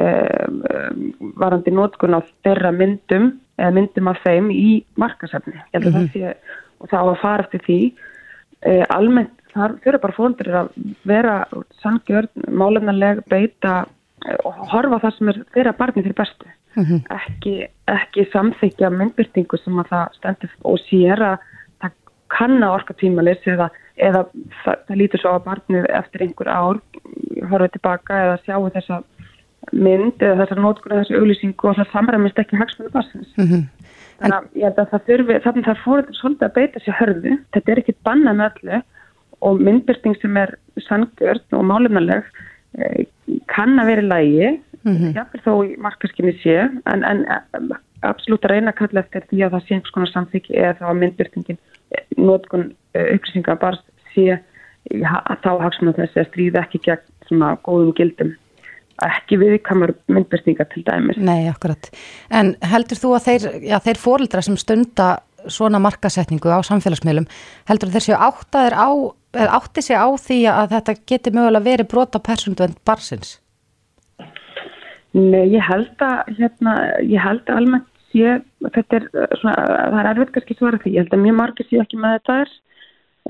um, varandi nótkun á þeirra myndum eða myndum af þeim í markasefni ég held að mm -hmm. það sé, og það á að fara eftir því. Uh, almennt þar fyrir bara fólkdur að vera sangjörn, málefnarleg beita uh, og horfa það sem er þeirra barni fyrir bestu mm -hmm. ekki, ekki samþykja myndbyrtingu sem að það stendur og sér að það kanna orka tímalis eða, eða það, það lítur svo að barnið eftir einhver ár horfið tilbaka eða sjáu þessa mynd eða þessar nótkunni þessu auglýsingu og það samræmist ekki hagsmunni barsins. Mm -hmm. Þannig að ég held að það þurfi, þannig að það fór svolítið að beita sér hörðu. Þetta er ekki banna með öllu og myndbyrting sem er sangjörn og málumnaleg eh, kann að vera í lægi mm -hmm. jáfnveg þó í markaskinni sé en, en absolutt reyna að kalla eftir því að það sé einhvers konar samþyggi eða þá að myndbyrtingin nótkun upplýsingar bara sé að þá haksum að þessi að stríða ekki gegn svona góðum gildum ekki viðkamar myndbyrtingar til dæmis. Nei, akkurat. En heldur þú að þeir, já, þeir fórildra sem stunda svona markasetningu á samfélagsmiðlum, heldur séu áttaðir á, átti sig á því að þetta geti mögulega verið brota persóndvend barsins? Nei, ég held að, hérna, ég held að almennt sé, þetta er uh, svona, það er erfitt kannski svara því, ég held að mjög margir sé ekki með þetta er,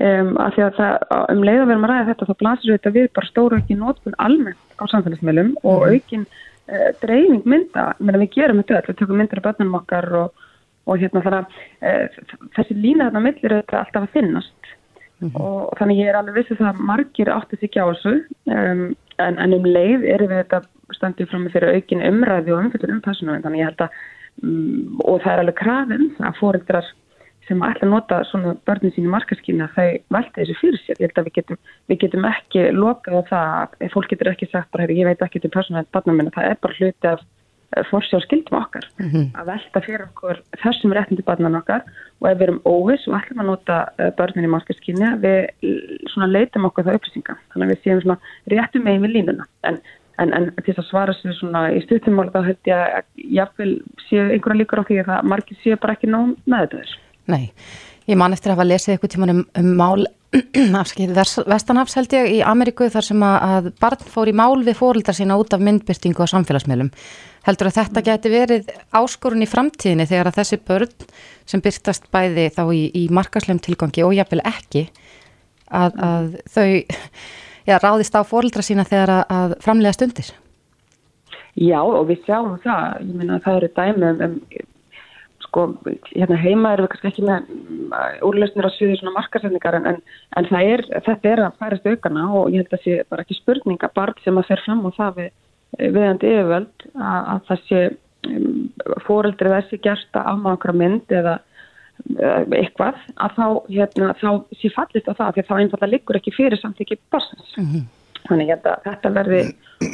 um, af því að það, um leið að vera með ræða þetta, þá blasir þetta við bara stóru ekki nótbúin almennt á samfélagsmiðlum og aukin uh, dreifing mynda, meðan við gerum þetta öll, við tökum myndir af börnum okkar og, og hérna þar að uh, þessi lína þarna millir auðvitað alltaf að finnast. Mm -hmm. og, þannig ég er alveg vissið það að margir átti sig ekki á þessu. Um, en, en um leið erum við þetta standið fram með fyrir aukin umræði og umfyllur um persónu þannig ég held að um, og það er alveg krafinn að fóreldrar sem ætla að nota svona börnum sín í markaskína þau velta þessu fyrir sér. Ég held að við getum, við getum ekki lokað á það, fólk getur ekki sagt bara ég veit ekki til persónu að barna minna það er bara hluti af fórsjá skildum okkar. Mm -hmm. að velta fyrir okkur þessum réttin til barnan okkar og ef við erum óvis og ætlum að nota eh, börnin í markaskína við leitum okkur það upplýsinga. Þannig að við séum svona réttum megin við línuna. En En, en til þess að svara sér svona í stuttumál þá held ég að jáfnvel séu einhverja líkur á því að það margir séu bara ekki nóg með þetta þess. Nei, ég man eftir að hafa lesið eitthvað tíman um, um mál Vestanhafs held ég í Ameríku þar sem að barn fór í mál við fórildar sína út af myndbyrtingu á samfélagsmiðlum. Heldur að þetta geti verið áskorun í framtíðinni þegar að þessi börn sem byrtast bæði þá í, í markaslum tilgangi og jáfnvel ekki að, að þau já, ráðist á fórildra sína þegar að, framlega stundir? Já og við sjáum það, ég að það eru dæmi um, um sko, hérna heima erum við kannski ekki með uh, úrlösnir á sviði svona markarsendingar en, en það er, þetta er að færast aukana og ég held að það sé bara ekki spurning að barn sem að fer fram og það við viðandi yfirvöld að, að það sé um, fóreldri þessi gert að afmáða okkur mynd eða eitthvað að þá, hérna, þá sé fallist á það því að þá einfalda liggur ekki fyrir samt ekki barsins. Mm -hmm. Þannig að þetta verði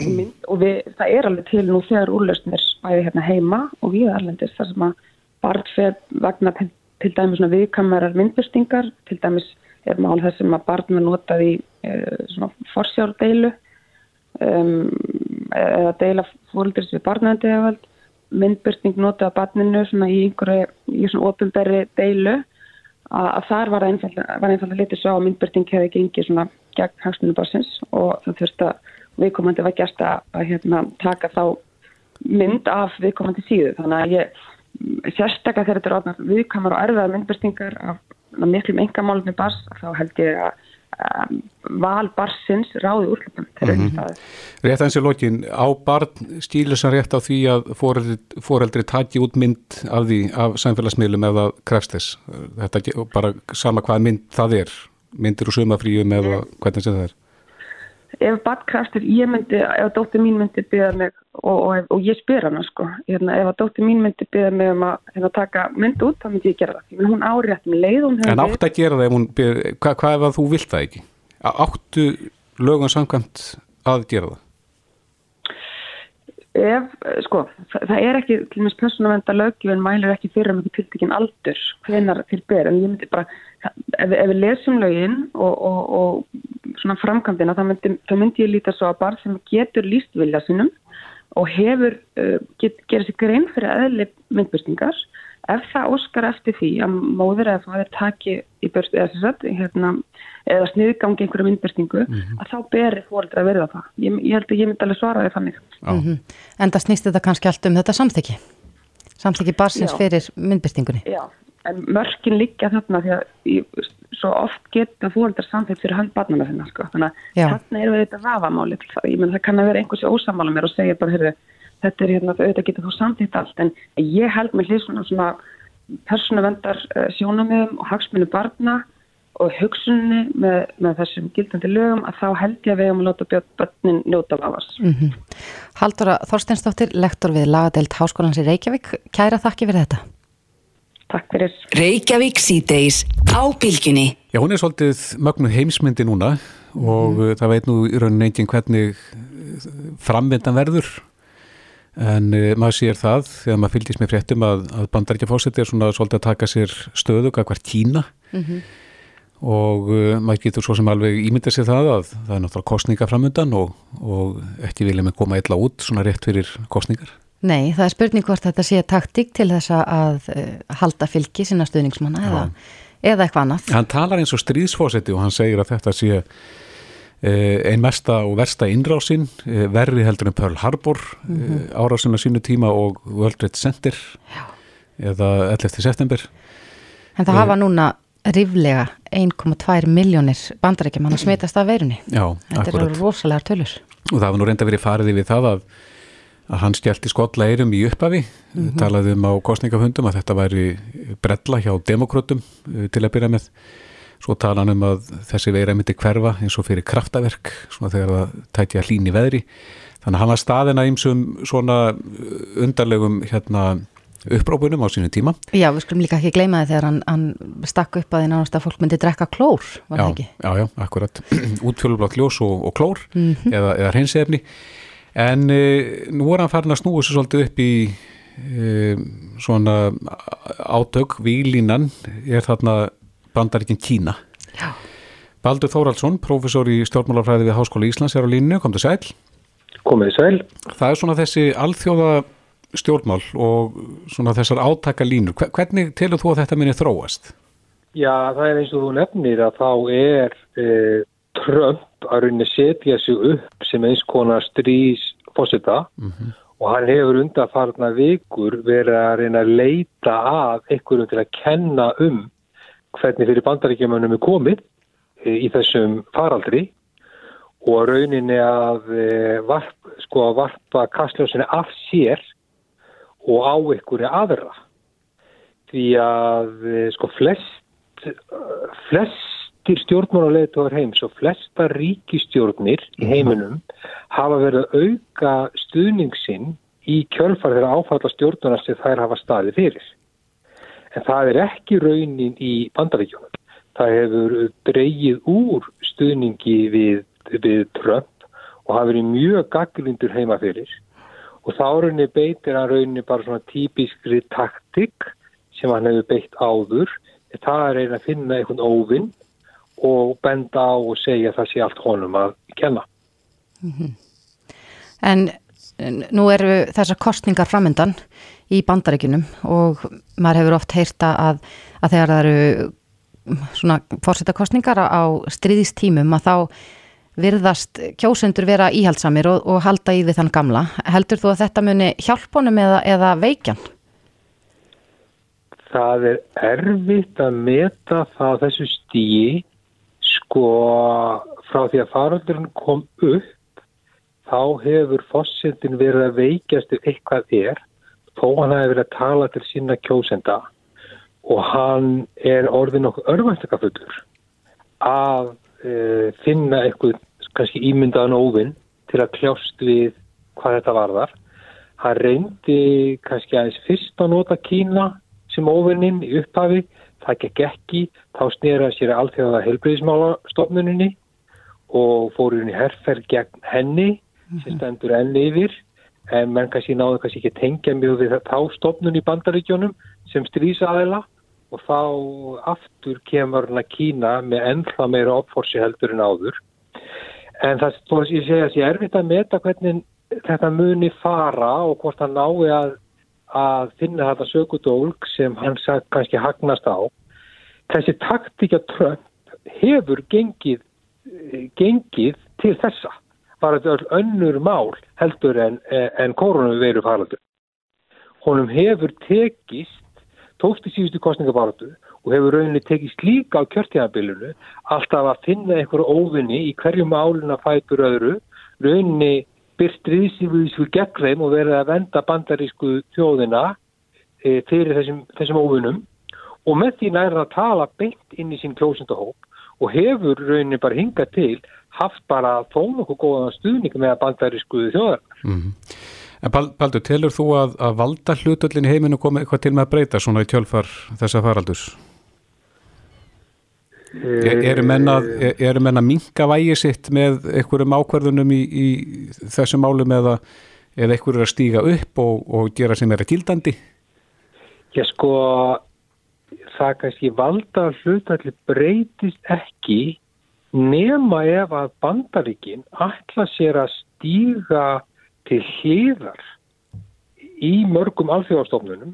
mynd og við, það er alveg til nú þegar úrlausnir bæði hérna heima og við erlendis þar sem að barnfeð vagnar til, til dæmis svona viðkamarar myndbestingar, til dæmis er mál þess að barn var notað í e, svona forsjárdeilu um, eða deila fóreldris við barnandi eða myndbyrting notið af barninu í einhverju, í svona ofinberri deilu að, að þar var einfalda litið svo að myndbyrting hefði gengið svona gegn hagsmunum barsins og það þurfti að viðkomandi var gæst að, að hérna, taka þá mynd af viðkomandi síðu. Þannig að ég sérstaklega þegar þetta er ofnað viðkamar og erfiðar myndbyrtingar af miklum engamálunni bars þá held ég að um, val barsins ráði þegar mm -hmm. Rétt aðeins í lokin á barn stílusan rétt á því að foreldri, foreldri taki út mynd af því af samfélagsmiðlum eða krefst þess. Þetta bara sama hvað mynd það er. Myndir úr sumafríum eða hvernig sem það er ef badkraftur, ég myndi, ef dóttir mín myndi byggja mig og, og, og ég spyr hana sko, hérna, ef dóttir mín myndi byggja mig um að hérna, taka mynd út, þá myndi ég gera það. Ég hún árétt með leið. En átt að gera það ef hún byrja, hva, hvað ef að þú vilt það ekki? Áttu lögum samkvæmt að gera það? Ef, sko, það er ekki, til og meins persónavenda lögjum mælir ekki fyrir um ekki tiltekinn aldur hvenar til ber, en ég myndi bara, ef, ef við lesum lögin og, og, og svona framkvæmdina, þá myndi, myndi ég líta svo að barn sem getur líst vilja sinum og hefur, uh, get, gera sér grein fyrir aðli myndbústingar, ef það óskar eftir því að móður eða er taki í börstu eða þess að, hérna, eða sniðgangi einhverju myndbestingu mm -hmm. að þá berir fólk að verða það ég, ég held að ég myndi alveg svara því þannig mm -hmm. En það snýst þetta kannski allt um þetta samþyggi samþyggi barsins Já. fyrir myndbestingunni Já, en mörkin líka þarna því að ég, svo oft geta fólkar samþyggt fyrir handbarnana sinna sko. þannig að þarna eru við þetta vafamáli ég menn það kann að vera einhversi ósamála mér og segja bara, heyrðu, þetta er hérna auðvitað getur þú samþyggt allt en ég held með hlýð svona, svona persónavendar uh, sjónamöðum og hagsmennu barna og hugsunni með, með þessum gildandi lögum að þá held ég að við hefum að láta börnin njóta af ás. Mm -hmm. Haldura Þorsteinsdóttir, lektor við Lagadeild Háskólans í Reykjavík. Kæra þakki fyrir þetta. Takk fyrir. Reykjavík síðdeis á bylginni. Já, hún er svolítið mögnuð heimsmyndi núna og mm. það veit nú í rauninni engin hvernig framvindan verður en uh, maður sér það þegar maður fylgist með fréttum að, að bandarækjafósiti er svona svolítið að taka sér stöðu hvert Kína mm -hmm og uh, maður getur svo sem alveg ímynda sér það að það er náttúrulega kostninga framöndan og, og ekki vilja með koma illa út svona rétt fyrir kostningar. Nei, það er spurning hvort þetta sé taktík til þess að uh, halda fylgi sinna stuðningsmanna eða, eða eitthvað annað. Hann talar eins og stríðsfósetti og hann segir að þetta sé uh, ein mesta og versta innrásinn, uh, verri heldur en Pearl Harbor mm -hmm. árásinn á sínu tíma og World Trade Center Já. eða 11. september. En það hafa núna riflega 1,2 miljónir bandarækjum hann að smitast af veirunni Já, þetta akkurat. eru rosalega tölur og það var nú reynda verið farið við það að, að hann skellti skotla eirum í uppafi mm -hmm. talaði um á kostningafundum að þetta væri brella hjá demokrótum eh, til að byrja með svo tala hann um að þessi veira myndi hverfa eins og fyrir kraftaverk svona þegar það tæti að hlýni veðri þannig að hann var staðina ímsum svona undarlegum hérna upprópunum á sínu tíma. Já, við skulum líka ekki gleyma það þegar hann, hann stakk upp að því náttúrulega að fólk myndi drekka klór, var það ekki? Já, já, akkurat. Útfjölublátt ljós og, og klór mm -hmm. eða, eða hreinsefni. En e, nú er hann farin að snúa sér svolítið upp í e, svona átök, výlínan er þarna bandaríkinn Kína. Já. Baldur Þóraldsson, professor í stjórnmálafræði við Háskóla Íslands er á línu, kom til sæl. Komið sæl. Það er svona þessi alþjóða stjórnmál og svona þessar átaka línur. Hvernig telur þú að þetta minni þróast? Já, það er eins og þú nefnir að þá er e, Trump að rauninni setja sig upp sem eins konar strís fósita mm -hmm. og hann hefur undarfarna vikur verið að reyna að leita að einhverjum til að kenna um hvernig fyrir bandaríkjumunum er komið e, í þessum faraldri og rauninni að e, varp, sko, varpa kastljósinni af sér og á einhverju aðra því að eh, sko flest flestir stjórnmáluleituar heims og flesta ríkistjórnir í heiminum hafa verið að auka stuðningsinn í kjölfar þeirra áfalla stjórnuna sem þær hafa staði fyrir. En það er ekki raunin í bandaríkjónum. Það hefur dreyið úr stuðningi við, við Trump og hafa verið mjög gaggrindur heima fyrir og þá rauninni beitir hann rauninni bara svona típiskri taktik sem hann hefur beitt áður það er reyna að finna einhvern óvinn og benda á og segja að það sé allt honum að kenna mm -hmm. En nú eru þessar kostningar framöndan í bandaríkunum og maður hefur oft heyrta að, að þegar það eru svona fórsetakostningar á stríðistímum að þá virðast kjósundur vera íhaldsamir og, og halda í því þann gamla. Heldur þú að þetta muni hjálpunum eða, eða veikjan? Það er erfitt að meta það þessu stíi sko frá því að faraldurinn kom upp þá hefur fósildin verið að veikjast ef eitthvað er þó hann hefur verið að tala til sína kjósenda. Og hann er orðin okkur örvæntakafullur að e, finna eitthvað kannski ímyndaðan óvinn til að kljást við hvað þetta varðar. Hann reyndi kannski aðeins fyrst að nota Kína sem óvinninn í upphafi, það gekk ekki, þá snýraði sér allþjóða helbriðismálastofnuninni og fór hún í herrferð gegn henni sem stendur enni yfir en menn kannski náðu kannski ekki tengja mjög við þá stofnun í bandaríkjónum sem strísaðila og þá aftur kemur hann að Kína með ennþá meira opforsi heldur en áður. En það svo að ég segja að ég er erfitt að meta hvernig þetta muni fara og hvort hann nái að, að finna þetta sökudólk sem hann sagt kannski hagnast á. Þessi taktíkja trönd hefur gengið, gengið til þessa bara þetta önnur mál heldur en, en koronaviru faraldur. Honum hefur tekist tókst í síðustu kostningabaratu og hefur rauninni tekist líka á kjörtíðanbílunu alltaf að finna einhverju óvinni í hverju máluna fætur öðru rauninni byrstriðsífuðísku gegnreim og verið að venda bandarísku þjóðina e, fyrir þessum, þessum óvinnum og með því næra að tala beint inn í sín klósendahóp og hefur rauninni bara hingað til haft bara þó nokkuð góðan stuðning með að bandarísku þjóðar. Mm -hmm. En Baldur, telur þú að, að valda hlutullin í heiminu komið eitthvað til með að breyta svona í tjölfar þessa faraldus? Er, eru menna er, að minka vægi sitt með einhverjum ákverðunum í, í þessum málum eða, eða einhverjur að stíga upp og, og gera sem er að gildandi? Já sko, það kannski valda hlutalli breytist ekki nema ef að bandaríkin ætla sér að stíga til hliðar í mörgum alþjóðastofnunum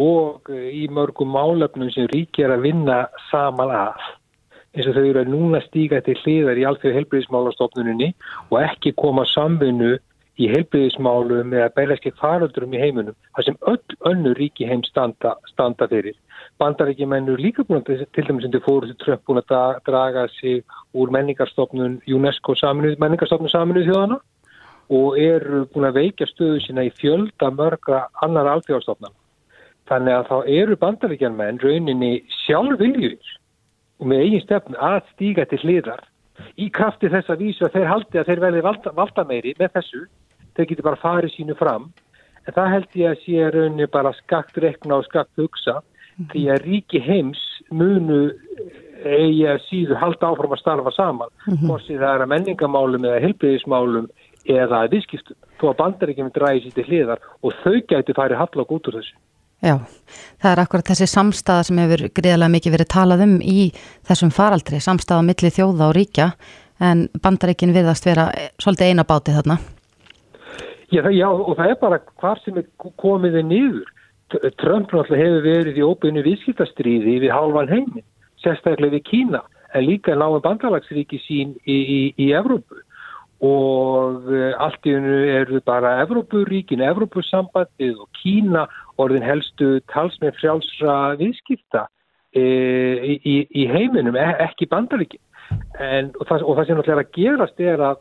og eh, í mörgum málefnum sem ríkir að vinna saman að. Eins og þau eru að núna stíga til hliðar í alþjóð helbriðismálastofnunni og ekki koma samvinnu í heilbriðismálum eða berðarskeitt faraldurum í heiminum þar sem öll önnu ríki heim standa, standa fyrir. Bandaríkjumennur líka búin að til dæmis undir fóru til Trump búin að draga sig úr menningarstofnun UNESCO saminuð, menningarstofnun saminuð þjóðana og eru búin að veikja stöðu sína í fjölda mörgra annar alþjóðstofnana. Þannig að þá eru bandaríkjarmenn rauninni sjálfviljur og með eigin stefn að stíga til hliðar í krafti þess að vísu að þeir haldi að þeir velði valda, valda meiri með þessu, þeir getur bara farið sínu fram en það held ég að sé rauninni bara skakt rekna og skakt hugsa mm því að ríki heims munu eigi að síðu halda áfram að starfa saman mm -hmm. hvort það er að menningamálum eða helbriðismálum eða viðskiptum þó að bandaríkjum dræði sér til hliðar og þau gæti farið hafla út úr þessu. Já, það er akkurat þessi samstæða sem hefur greiðlega mikið verið talað um í þessum faraldri, samstæða millir þjóða og ríkja en bandaríkin viðast vera svolítið eina báti þarna. Já, já og það er bara hvar sem er komiði nýður. Trump náttúrulega hefur verið í óbyrnu viðskiptastríði við hálfan heimin, sérstaklega við Kína en líka náum bandalagsríki sín í, í, í Evrópu og eh, allt í hennu eru bara Evrópuríkin, Evrópusambandið og Kína orðin helstu talsmið frjálsra viðskipta e, í, í heiminum, e, ekki bandaríkin. En, og, það, og það sem náttúrulega gerast er að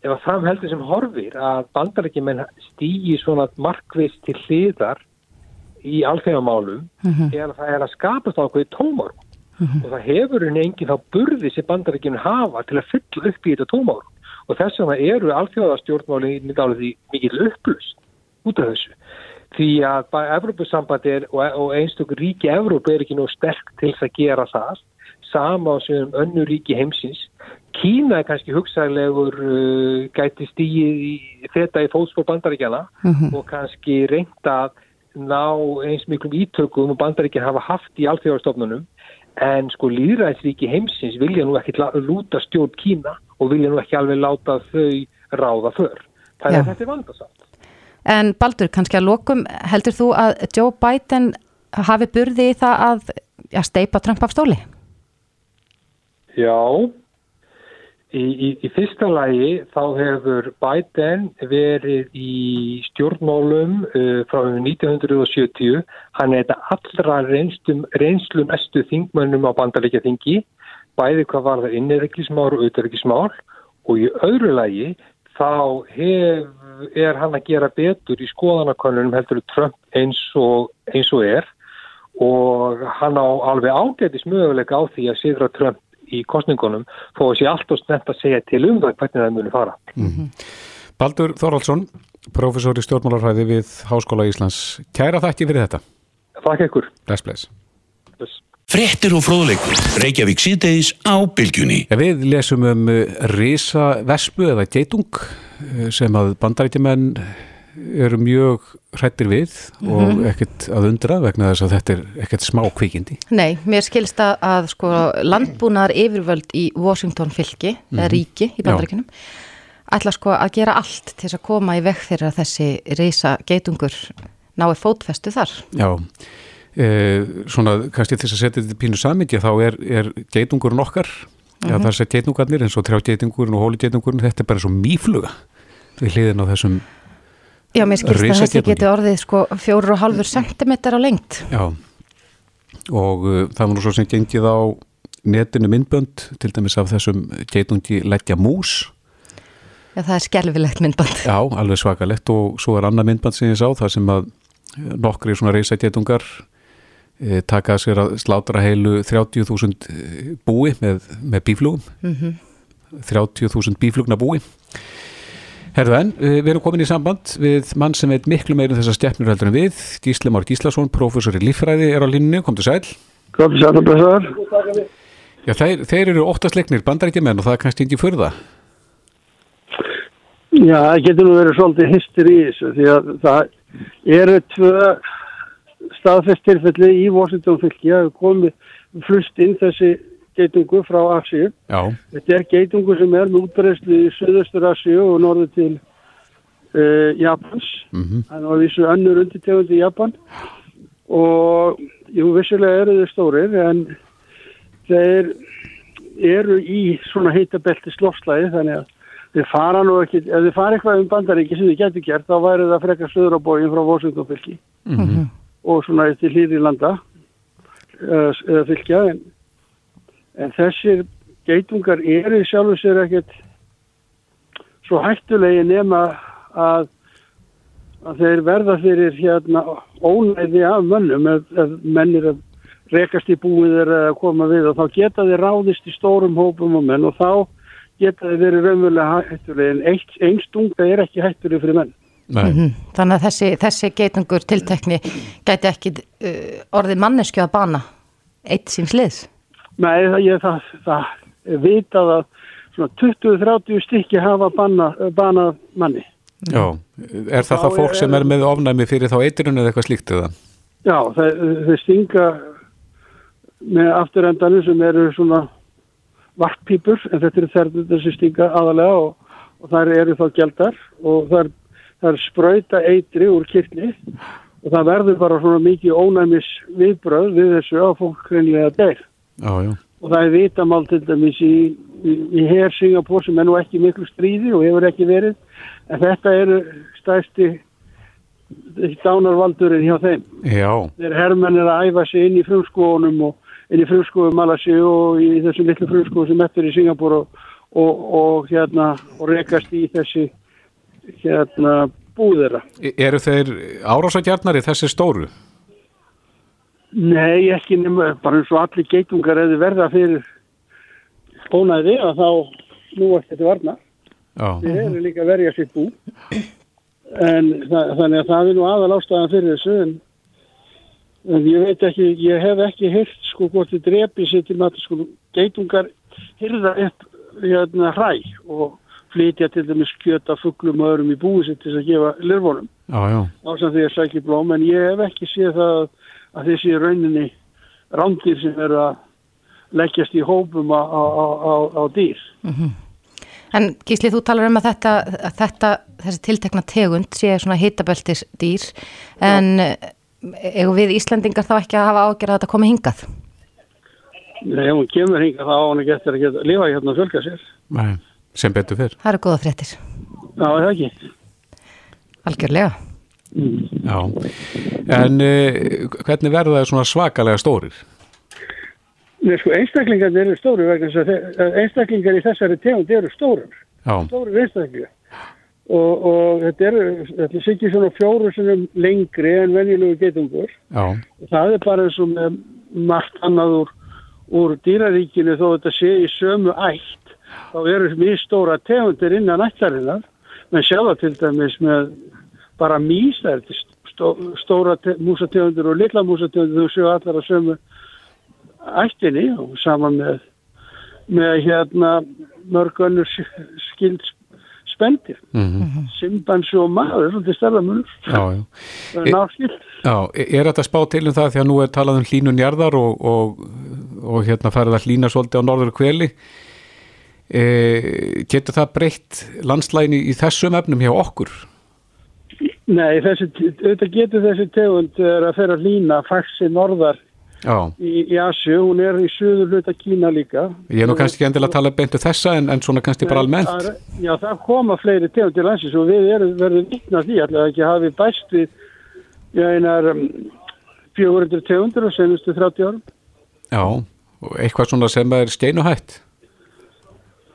ef að framheldur sem horfir að bandaríkjumenn stýji svona markvist til hliðar í alþjóðamálum mm -hmm. er að það er að skapast á okkur tómar mm -hmm. og það hefur henni enginn þá burði sem bandaríkjum hafa til að fylla upp í þetta tómar og þess vegna eru alþjóðastjórnmáli mikið upplust út af þessu. Því að Evrópussambandi og, og einstaklega ríki Evrópu er ekki nú sterk til að gera það. Sama á sem önnu ríki heimsins Kína er kannski hugsaðlegur uh, gæti stíið í þetta í fótspór bandaríkjana mm -hmm. og kannski reynda að ná eins miklum ítökum og bandaríkjan hafa haft í alþjóðarstofnunum en sko líðræðisríki heimsins vilja nú ekki lúta stjórn Kína og vilja nú ekki alveg láta þau ráða för. Þannig Já. að þetta er vandarsamt. En Baldur, kannski að lokum, heldur þú að Joe Biden hafi burði í það að ja, steipa Trump af stóli? Já, í, í, í fyrsta lagi þá hefur Biden verið í stjórnmálum uh, frá 1970. Hann er þetta allra reynslum, reynslu mestu þingmönnum á bandaríkja þingi, bæði hvað var það innirreikismál og auðverkismál og í öðru lagi þá hef, er hann að gera betur í skoðanakonunum heldur Trump eins og, eins og er og hann á alveg ágætis möguleika á því að siðra Trump í kostningunum þó að sé allt og snett að segja til um það hvernig það muni fara. Baldur Þorvaldsson, professor í stjórnmálarfræði við Háskóla Íslands. Kæra þakki fyrir þetta. Takk ykkur. Bless, bless. Frettir og fróðleikur. Reykjavík síðdeis á bylgjunni. Ja, við lesum um risa vespu eða geitung eh, sem að bandarætjumenn eru mjög hrættir við og Mhm. ekkert að undra vegna þess að þetta er ekkert smá kvikindi. Nei, mér skilst að, að sko, landbúnaðar yfirvöld í Washington fylki, eða Mhm. ríki í bandaríkunum, ætla sko að gera allt til þess að koma í veg fyrir að þessi reysa geitungur nái fótfestu þar. Já, e, svona kannski til þess að setja þetta pínu samingi þá er, er geitungurinn okkar, já Mhm. það er sett geitungarnir eins og trjágeitingurinn og hólugeitingurinn, þetta er bara svo mýfluga við hliðin á þessum Já, mér skilst að Risageitungi. geti orðið sko fjóru og halfur sentimeter á lengt. Já, og uh, það var nú svo sem gengið á netinu myndbönd, til dæmis af þessum geitungi leggja mús, Já, það er skelfilegt myndband. já, alveg svakalegt og svo er annað myndband sem ég sá, það sem að eh, nokkri svona reysa geitungar e, taka að sér að slátra heilu 30.000 búi með, með bíflugum, Mhm. 30.000 bíflugna búi. Herðu en, eh, við erum komin í samband við mann sem veit miklu meira um þessar stjæpnur heldur en við, Gísli Már Gíslason, professor í líffræði, er á línnu, kom til sæl. Kom til sæl blessaður. Já, þeir, þeir eru óttasleiknir bandarækjumenn og það er kannski ekki furða. Já, það getur nú verið svolítið hystir í þessu því að það eru tvö staðfestirfelli í Washington fylki að komið flust inn þessi geitungu frá Asíu. Já. Þetta er geitungu sem er með útbreyslu í Suðaustur Asíu og norður til uh, Japans. Mhm. Það er vísu önnur undirtegund í Japan og jú, vissulega eru þeir stórir en þeir eru í svona heitabelti slofslæði þannig að þeir fara nú ekki, ef þeir fara eitthvað um bandaríki sem þeir getur gert, þá væri það frekar söður á bógin frá Washington fylki Mhm. og svona eftir hlýri landa eða, eða fylkja en, en þessir geitungar eru í sjálfu sér ekkert svo hættulegi nema að, að þeir verða fyrir hérna ónæði af mönnum ef, ef mennir að rekast í búið þeirra eða koma við og þá geta þeir ráðist í stórum hópum og menn og þá geta þeir verið raunverulega hættulegi en eitt, einn stunga er ekki hættulegi fyrir menn. Mhm. Þannig að þessi, þessi geitungur tiltekni gæti ekki uh, orðið mannesku að bana eitt síns liðs. Nei, það, ég, það, það er vitað að svona 20-30 stykki hafa banna, banað manni. Já, er það Þá það fólk er- sem er með ofnæmi fyrir þá eitirun eða eitthvað slíkt eða? Já, þeir stinga með afturendanum sem eru svona varppípur, en þetta eru þærnundar sem stinga aðalega og, og þær eru þá gældar og þær, þær sprauta eitri úr kirkni og það verður bara svona mikið ónæmis viðbröð við þessu að fólk hreinlega deyr. Já, já. og það er vitamál til dæmis í, í, í hér Singapur sem er nú ekki miklu stríði og hefur ekki verið en þetta eru stæsti dánarvaldurinn hjá þeim Já, þeir hermenn er að æfa sig inn í frumskóunum og inn í frumskóum Malasi og í þessum litlu frumskóum sem eftir í Singapur og, og, og hérna og rekast í þessi hérna búðera eru þeir árásagjarnari þessi stóru? Nei, ekki nema, bara eins og allir geitungar eða verða fyrir ónæði að þá nú eftir þetta varna. Þeir eru líka að verja sitt bú. En það, þannig að það er nú aðal ástæðan fyrir þessu en, en ég veit ekki, ég hef ekki heyrt sko hvort þið drepi sér til maður sko geitungar hyrða upp hérna hræ og flytja til dæmis kjöta fugglum og öðrum í búi sér til þess að gefa lirfónum Já, já. ásamt því að sækja blóm en ég hef ekki séð það að þessi rauninni rándir sem eru að leggjast í hópum á, á, á, á dýr. En Gísli, þú talar um að þetta, að þetta þessi tiltekna tegund sé svona hitabeltis dýr en eigum við Íslandingar þá ekki að hafa ágjörð að þetta komi hingað? Nei, ef hún kemur hinga þá á hann ekki eftir að geta lifa hérna og fjölga sér. Nei, sem betur fyrr. Það eru góða fréttir. Já, það ekki. Algjörlega. Já, en uh, hvernig verða það svona svakalega stórir? Nei, sko, einstaklingar eru stóru vegna þess að einstaklingar í þessari tegund eru stórum. Já, Stóru einstaklingar. Og, og þetta eru, þetta sé ekki svona fjóru sinum lengri en venjulegu geitungur. já, Það er bara eins og með margt annað úr, úr dýraríkinu þó þetta sé í sömu ætt. Þá eru mjög stóra tegundir innan ættarinnar. Men sjá það til dæmis með bara mís, það er til stó, stóra te, músategundir og litla músategundir, þú séu allar að sömu ættinni og saman með, með hérna mörg önnur skild spendir. mhm, Simbansi og maður, svolítið stærða munur. já, já. Það er náskild. Já, er þetta spá til um það því að nú er talað um hlínun jarðar og, og, og hérna farið að hlína svolítið á norður kveli e, getur það breytt landslægin í þessum efnum hjá okkur? Nei, þessi, þetta getur þessi tegund er að að lína faxi norðar Já, í, í Asju, hún er í söður hluta Kína líka. ég er nú kannski ekki endilega að tala beintu þessa en, en svona kannski bara almennt er- Já, það koma fleiri tegundir landsins og við erum verðum vittna því allavega ekki hafi bæst við já, einar um, 400 tegundir á senustu 30 árum. Já, og eitthvað svona sem er skeinuhætt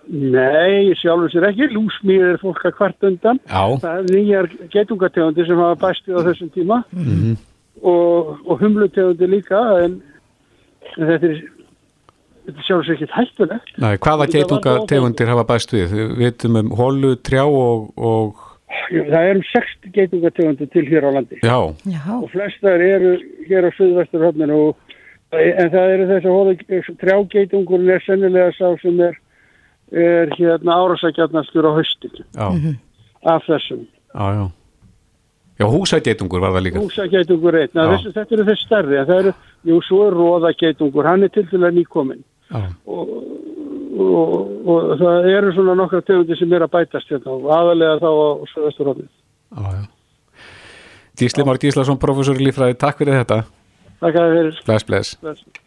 Nei, sjálfur sér ekki, lúsmýr er fólk að kvart undan. Já, Það er nýjar getungategundir sem hafa bæst við á þessum tíma. mhm, og, og humlutegundir líka en, en þetta er þetta er sjálfsög ekki hættulegt. Nei, hvaða Þetta var geitunga ofan- tegundir hafa bæst við? Við vitum um hólu, trjá og, og það er um 60 geitungategundir til hér á landi. Já, Já, og flestar eru hér á suðvesturhóttinu en það eru þess að trjágeitungurinn er sennilega sá sem er, er hérna árásækjarnastur á haustinu. Já, af þessum. Já, já. Já, húsageitungur var það líka. Húsageitungur einn, þetta eru þess stærri það eru, jú, svo er róðageitungur hann er til dæla nýkominn. Já, og, og, og það eru svona nokkra tegundir sem er að bætast hérna. Og aðalega þá á Söðasturhóðin. já, já. Gísli Már Gíslason, professor í lífræði, takk fyrir þetta. Takk að þið fyrir. Bless, bless. Bless.